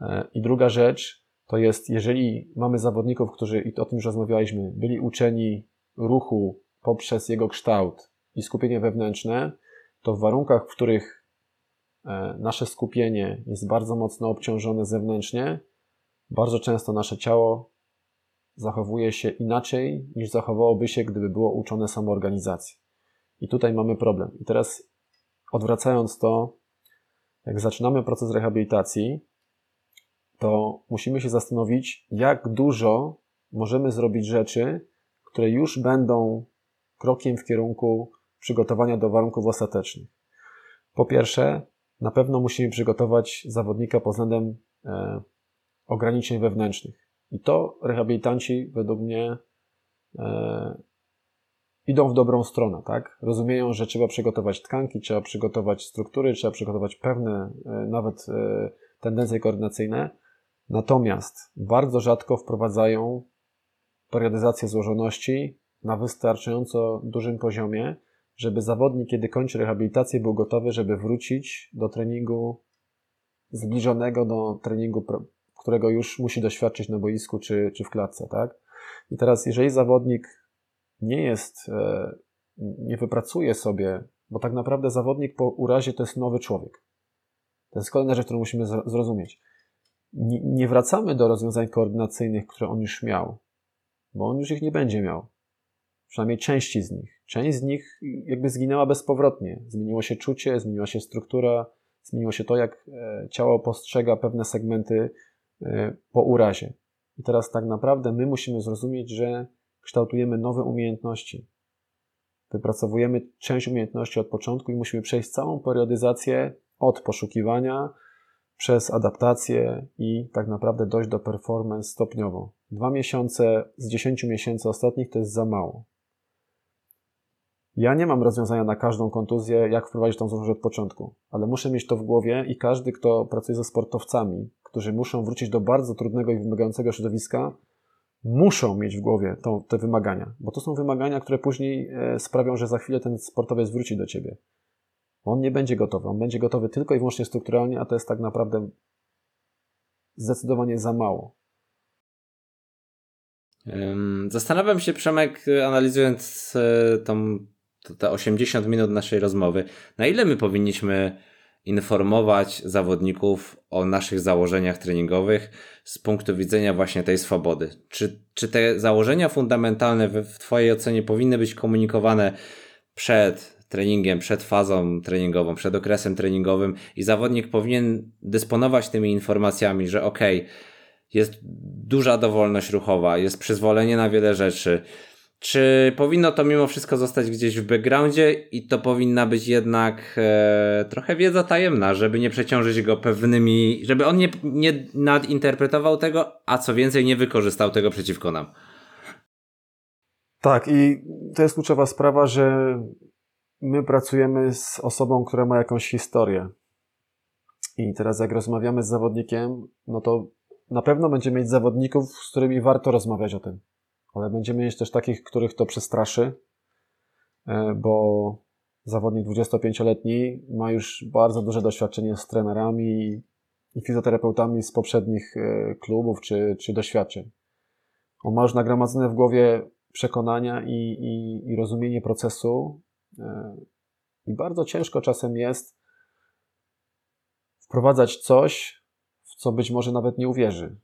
E, I druga rzecz, to jest, jeżeli mamy zawodników, którzy, i o tym już rozmawialiśmy, byli uczeni ruchu poprzez jego kształt i skupienie wewnętrzne, to w warunkach, w których e, nasze skupienie jest bardzo mocno obciążone zewnętrznie, bardzo często nasze ciało zachowuje się inaczej niż zachowałoby się, gdyby było uczone samoorganizacji. I tutaj mamy problem. I teraz odwracając to, jak zaczynamy proces rehabilitacji, to musimy się zastanowić, jak dużo możemy zrobić rzeczy, które już będą krokiem w kierunku przygotowania do warunków ostatecznych. Po pierwsze, na pewno musimy przygotować zawodnika pod względem e, ograniczeń wewnętrznych. I to rehabilitanci według mnie e, idą w dobrą stronę, tak? Rozumieją, że trzeba przygotować tkanki, trzeba przygotować struktury, trzeba przygotować pewne e, nawet e, tendencje koordynacyjne, Natomiast bardzo rzadko wprowadzają periodyzację złożoności na wystarczająco dużym poziomie, żeby zawodnik, kiedy kończy rehabilitację, był gotowy, żeby wrócić do treningu zbliżonego do treningu, którego już musi doświadczyć na boisku czy, czy w klatce, tak? I teraz, jeżeli zawodnik nie jest, e, nie wypracuje sobie, bo tak naprawdę zawodnik po urazie to jest nowy człowiek. To jest kolejna rzecz, którą musimy zrozumieć. Nie, wracamy do rozwiązań koordynacyjnych, które on już miał, bo on już ich nie będzie miał. Przynajmniej części z nich. Część z nich jakby zginęła bezpowrotnie. Zmieniło się czucie, zmieniła się struktura, zmieniło się to, jak e, ciało postrzega pewne segmenty e, po urazie. I teraz tak naprawdę my musimy zrozumieć, że kształtujemy nowe umiejętności. Wypracowujemy część umiejętności od początku i musimy przejść całą periodyzację od poszukiwania przez adaptację i tak naprawdę dojść do performance stopniowo. Dwa miesiące z dziesięciu miesięcy ostatnich to jest za mało. Ja nie mam rozwiązania na każdą kontuzję, jak wprowadzić tą zdolność od początku, ale muszę mieć to w głowie i każdy, kto pracuje ze sportowcami, którzy muszą wrócić do bardzo trudnego i wymagającego środowiska, muszą mieć w głowie te wymagania, bo to są wymagania, które później e, sprawią, że za chwilę ten sportowiec wróci do ciebie. On nie będzie gotowy, on będzie gotowy tylko i wyłącznie strukturalnie, a to jest tak naprawdę zdecydowanie za mało. Zastanawiam się, Przemek, analizując e, tą, te 80 minut naszej rozmowy, na ile my powinniśmy informować zawodników o naszych założeniach treningowych z punktu widzenia właśnie tej swobody. Czy, czy te założenia fundamentalne w, w Twojej ocenie powinny być komunikowane przed treningiem, przed fazą treningową, przed okresem treningowym i zawodnik powinien dysponować tymi informacjami, że ok, jest duża dowolność ruchowa, jest przyzwolenie na wiele rzeczy, czy powinno to mimo wszystko zostać gdzieś w backgroundzie i to powinna być jednak e, trochę wiedza tajemna, żeby nie przeciążyć go pewnymi, żeby on nie, nie nadinterpretował tego, a co więcej nie wykorzystał tego przeciwko nam. Tak, i to jest kluczowa sprawa, że my pracujemy z osobą, która ma jakąś historię. I teraz jak rozmawiamy z zawodnikiem, no to na pewno będziemy mieć zawodników, z którymi warto rozmawiać o tym ale będziemy mieć też takich, których to przestraszy, e, bo zawodnik 25-letni ma już bardzo duże doświadczenie z trenerami i fizjoterapeutami z poprzednich e, klubów czy, czy doświadczeń. On ma już nagromadzone w głowie przekonania i, i, i rozumienie procesu i bardzo ciężko czasem jest wprowadzać coś, w co być może nawet nie uwierzy.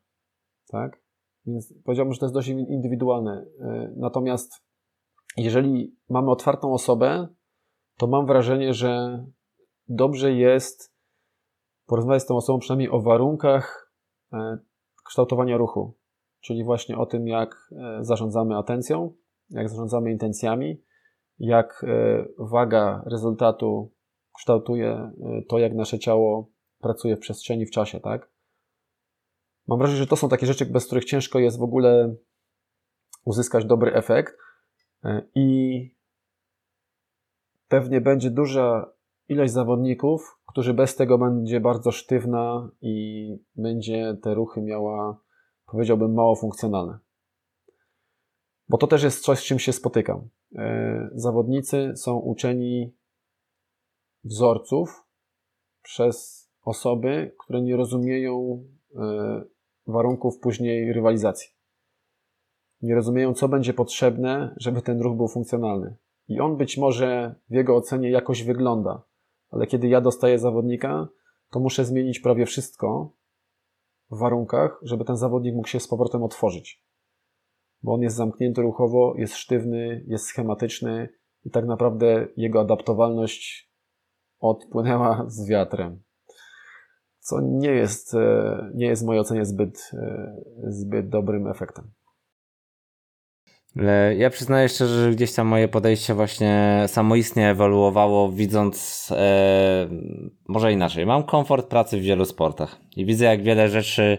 Tak? Więc powiedziałbym, że to jest dość indywidualne. E, natomiast jeżeli mamy otwartą osobę, to mam wrażenie, że dobrze jest porozmawiać z tą osobą przynajmniej o warunkach e, kształtowania ruchu, czyli właśnie o tym, jak e, zarządzamy atencją, jak zarządzamy intencjami, jak waga rezultatu kształtuje to, jak nasze ciało pracuje w przestrzeni, w czasie, tak? Mam wrażenie, że to są takie rzeczy, bez których ciężko jest w ogóle uzyskać dobry efekt e, i pewnie będzie duża ilość zawodników, którzy bez tego będzie bardzo sztywna i będzie te ruchy miała, powiedziałbym, mało funkcjonalne. Bo to też jest coś, z czym się spotykam. E, zawodnicy są uczeni wzorców przez osoby, które nie rozumieją e, warunków później rywalizacji. Nie rozumieją, co będzie potrzebne, żeby ten ruch był funkcjonalny. I on być może w jego ocenie jakoś wygląda, ale kiedy ja dostaję zawodnika, to muszę zmienić prawie wszystko w warunkach, żeby ten zawodnik mógł się z powrotem otworzyć. Bo on jest zamknięty ruchowo, jest sztywny, jest schematyczny i tak naprawdę jego adaptowalność odpłynęła z wiatrem co nie jest, e, nie jest w mojej ocenie zbyt, e, zbyt dobrym efektem. Ja przyznaję szczerze, że gdzieś tam moje podejście właśnie samoistnie ewoluowało, widząc e, może inaczej. Mam komfort pracy w wielu sportach i widzę, jak wiele rzeczy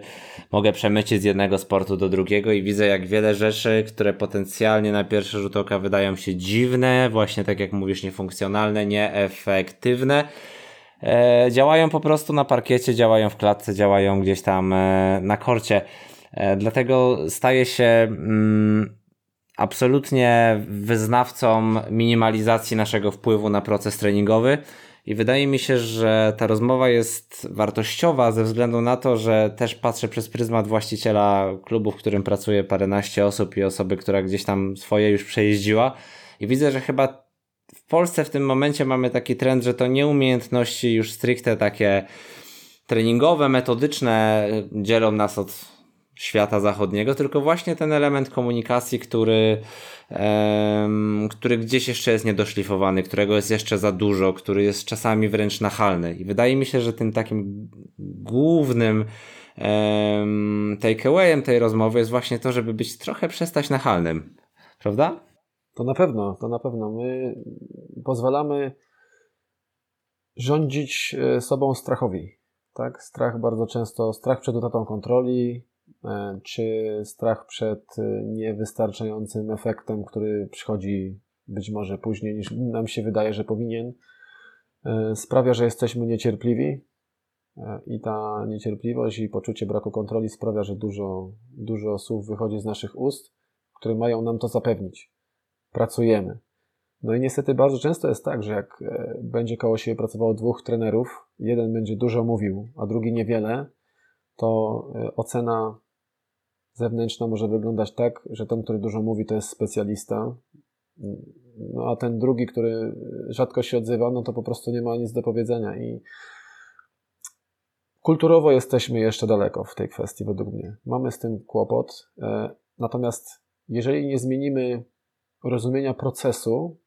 mogę przemycić z jednego sportu do drugiego, i widzę, jak wiele rzeczy, które potencjalnie na pierwszy rzut oka wydają się dziwne, właśnie tak jak mówisz, niefunkcjonalne, nieefektywne e, działają po prostu na parkiecie, działają w klatce, działają gdzieś tam e, na korcie. E, dlatego staje się mm, absolutnie wyznawcą minimalizacji naszego wpływu na proces treningowy. I wydaje mi się, że ta rozmowa jest wartościowa ze względu na to, że też patrzę przez pryzmat właściciela klubu, w którym pracuje paręnaście osób i osoby, która gdzieś tam swoje już przejeździła. I widzę, że chyba w Polsce w tym momencie mamy taki trend, że to nie umiejętności już stricte takie treningowe, metodyczne dzielą nas od świata zachodniego, tylko właśnie ten element komunikacji, który, um, który gdzieś jeszcze jest niedoszlifowany, którego jest jeszcze za dużo, który jest czasami wręcz nachalny. I wydaje mi się, że tym takim głównym um, takeawayem tej rozmowy jest właśnie to, żeby być trochę przestać nachalnym. Prawda? To na pewno, to na pewno. My pozwalamy rządzić e, sobą strachowi. Tak? Strach bardzo często, strach przed utratą kontroli, czy strach przed e, niewystarczającym efektem, który przychodzi być może później niż nam się wydaje, że powinien, e, sprawia, że jesteśmy niecierpliwi i ta niecierpliwość i poczucie braku kontroli sprawia, że dużo, dużo słów wychodzi z naszych ust, które mają nam to zapewnić. Pracujemy. No i niestety bardzo często jest tak, że jak będzie koło siebie pracowało dwóch trenerów, jeden będzie dużo mówił, a drugi niewiele, to e, ocena zewnętrzna może wyglądać tak, że ten, który dużo mówi, to jest specjalista, no a ten drugi, który rzadko się odzywa, no to po prostu nie ma nic do powiedzenia i kulturowo jesteśmy jeszcze daleko w tej kwestii według mnie. Mamy z tym kłopot, e, natomiast jeżeli nie zmienimy rozumienia procesu,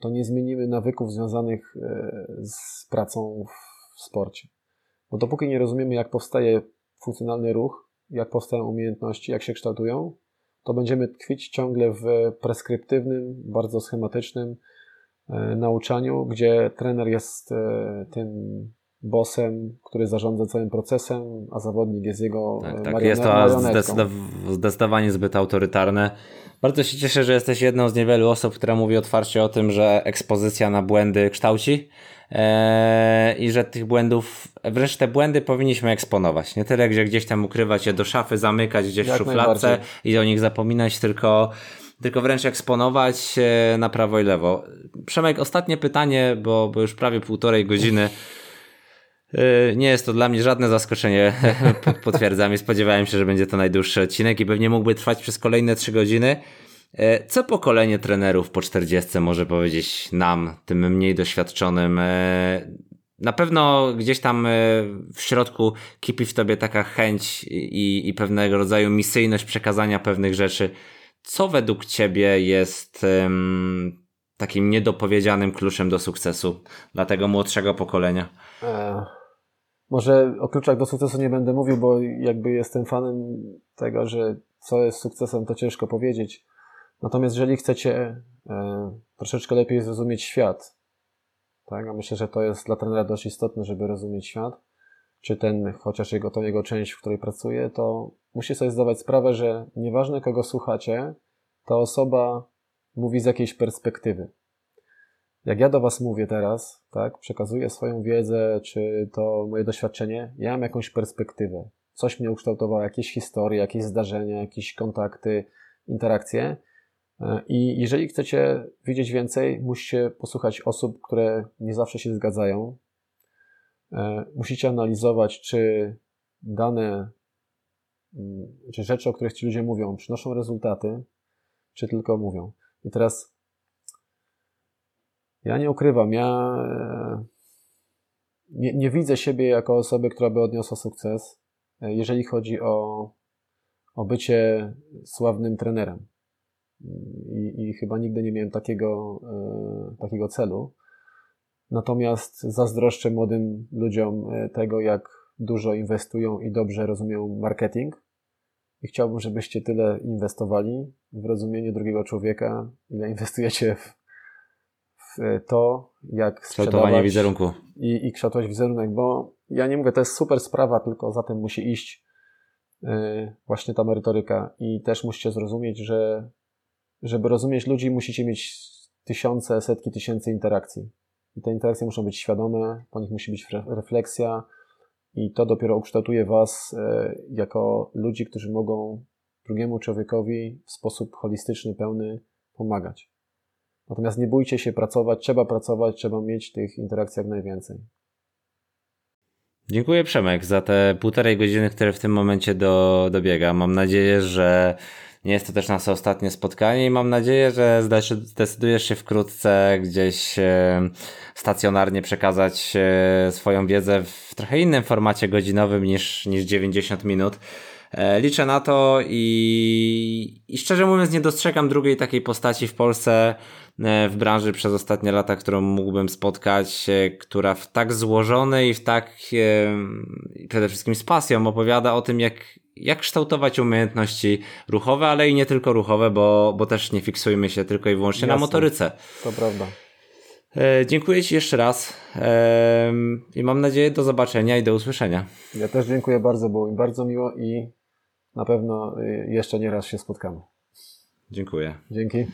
to nie zmienimy nawyków związanych e, z pracą w sporcie. Bo dopóki nie rozumiemy, jak powstaje funkcjonalny ruch, jak powstają umiejętności, jak się kształtują, to będziemy tkwić ciągle w preskryptywnym, bardzo schematycznym e, nauczaniu, gdzie trener jest e, tym bossem, który zarządza całym procesem, a zawodnik jest jego tak, tak. Jest to zdecydowanie zbyt autorytarne. Bardzo się cieszę, że jesteś jedną z niewielu osób, która mówi otwarcie o tym, że ekspozycja na błędy kształci i że tych błędów, wreszcie te błędy powinniśmy eksponować. Nie tyle, że gdzieś tam ukrywać je do szafy, zamykać gdzieś Jak w szufladce i o nich zapominać, tylko tylko wręcz eksponować na prawo i lewo. Przemek, ostatnie pytanie, bo, bo już prawie półtorej godziny. Eee, nie jest to dla mnie żadne zaskoczenie, potwierdzam i spodziewałem się, że będzie to najdłuższy odcinek i pewnie mógłby trwać przez kolejne trzy godziny. E, co pokolenie trenerów po 40 może powiedzieć nam, tym mniej doświadczonym? E, na pewno gdzieś tam e, w środku kipi w tobie taka chęć i, i pewnego rodzaju misyjność przekazania pewnych rzeczy. Co według ciebie jest um, takim niedopowiedzianym kluczem do sukcesu dla tego młodszego pokolenia? Może o kluczach do sukcesu nie będę mówił, bo jakby jestem fanem tego, że co jest sukcesem, to ciężko powiedzieć. Natomiast jeżeli chcecie e, troszeczkę lepiej zrozumieć świat, tak, a myślę, że to jest dla trenera dość istotne, żeby rozumieć świat, czy ten, chociaż jego, to jego część, w której pracuje, to musi sobie zdawać sprawę, że nieważne kogo słuchacie, ta osoba mówi z jakiejś perspektywy. Jak ja do Was mówię teraz, tak, przekazuję swoją wiedzę, czy to moje doświadczenie, ja mam jakąś perspektywę. Coś mnie ukształtowało, jakieś historie, jakieś zdarzenia, jakieś kontakty, interakcje I jeżeli chcecie wiedzieć więcej, musicie posłuchać osób, które nie zawsze się zgadzają. E, musicie analizować, czy dane, mm, czy rzeczy, o których ci ludzie mówią, przynoszą rezultaty, czy tylko mówią. I teraz ja nie ukrywam, ja e, nie, nie widzę siebie jako osoby, która by odniosła sukces, jeżeli chodzi o, o bycie sławnym trenerem i, i chyba nigdy nie miałem takiego, e, takiego celu. Natomiast zazdroszczę młodym ludziom e, tego, jak dużo inwestują i dobrze rozumieją marketing. I chciałbym, żebyście tyle inwestowali w rozumienie drugiego człowieka, ile inwestujecie w, w to, jak sprzedawać wizerunku. I, i kształtować wizerunek, bo ja nie mówię, to jest super sprawa, tylko za tym musi iść e, właśnie ta merytoryka i też musicie zrozumieć, że żeby rozumieć ludzi, musicie mieć tysiące, setki tysięcy interakcji. I te interakcje muszą być świadome, po nich musi być refleksja i to dopiero ukształtuje Was e, jako ludzi, którzy mogą drugiemu człowiekowi w sposób holistyczny, pełny pomagać. Natomiast nie bójcie się pracować, trzeba pracować, trzeba mieć tych interakcji jak najwięcej. Dziękuję Przemek za te półtorej godziny, które w tym momencie do, dobiega. Mam nadzieję, że nie jest to też nasze ostatnie spotkanie i mam nadzieję, że zdecydujesz się wkrótce gdzieś e, stacjonarnie przekazać e, swoją wiedzę w trochę innym formacie godzinowym niż, niż 90 minut. E, liczę na to i, i szczerze mówiąc nie dostrzegam drugiej takiej postaci w Polsce w branży przez ostatnie lata, którą mógłbym spotkać, która w tak złożony i w tak przede wszystkim z pasją opowiada o tym, jak jak kształtować umiejętności ruchowe, ale i nie tylko ruchowe, bo, bo też nie fiksujmy się tylko i wyłącznie Jasne, na motoryce. To prawda. E, dziękuję Ci jeszcze raz e, i mam nadzieję do zobaczenia i do usłyszenia. Ja też dziękuję bardzo, było mi bardzo miło i na pewno y, jeszcze nie raz się spotkamy. Dziękuję. Dzięki.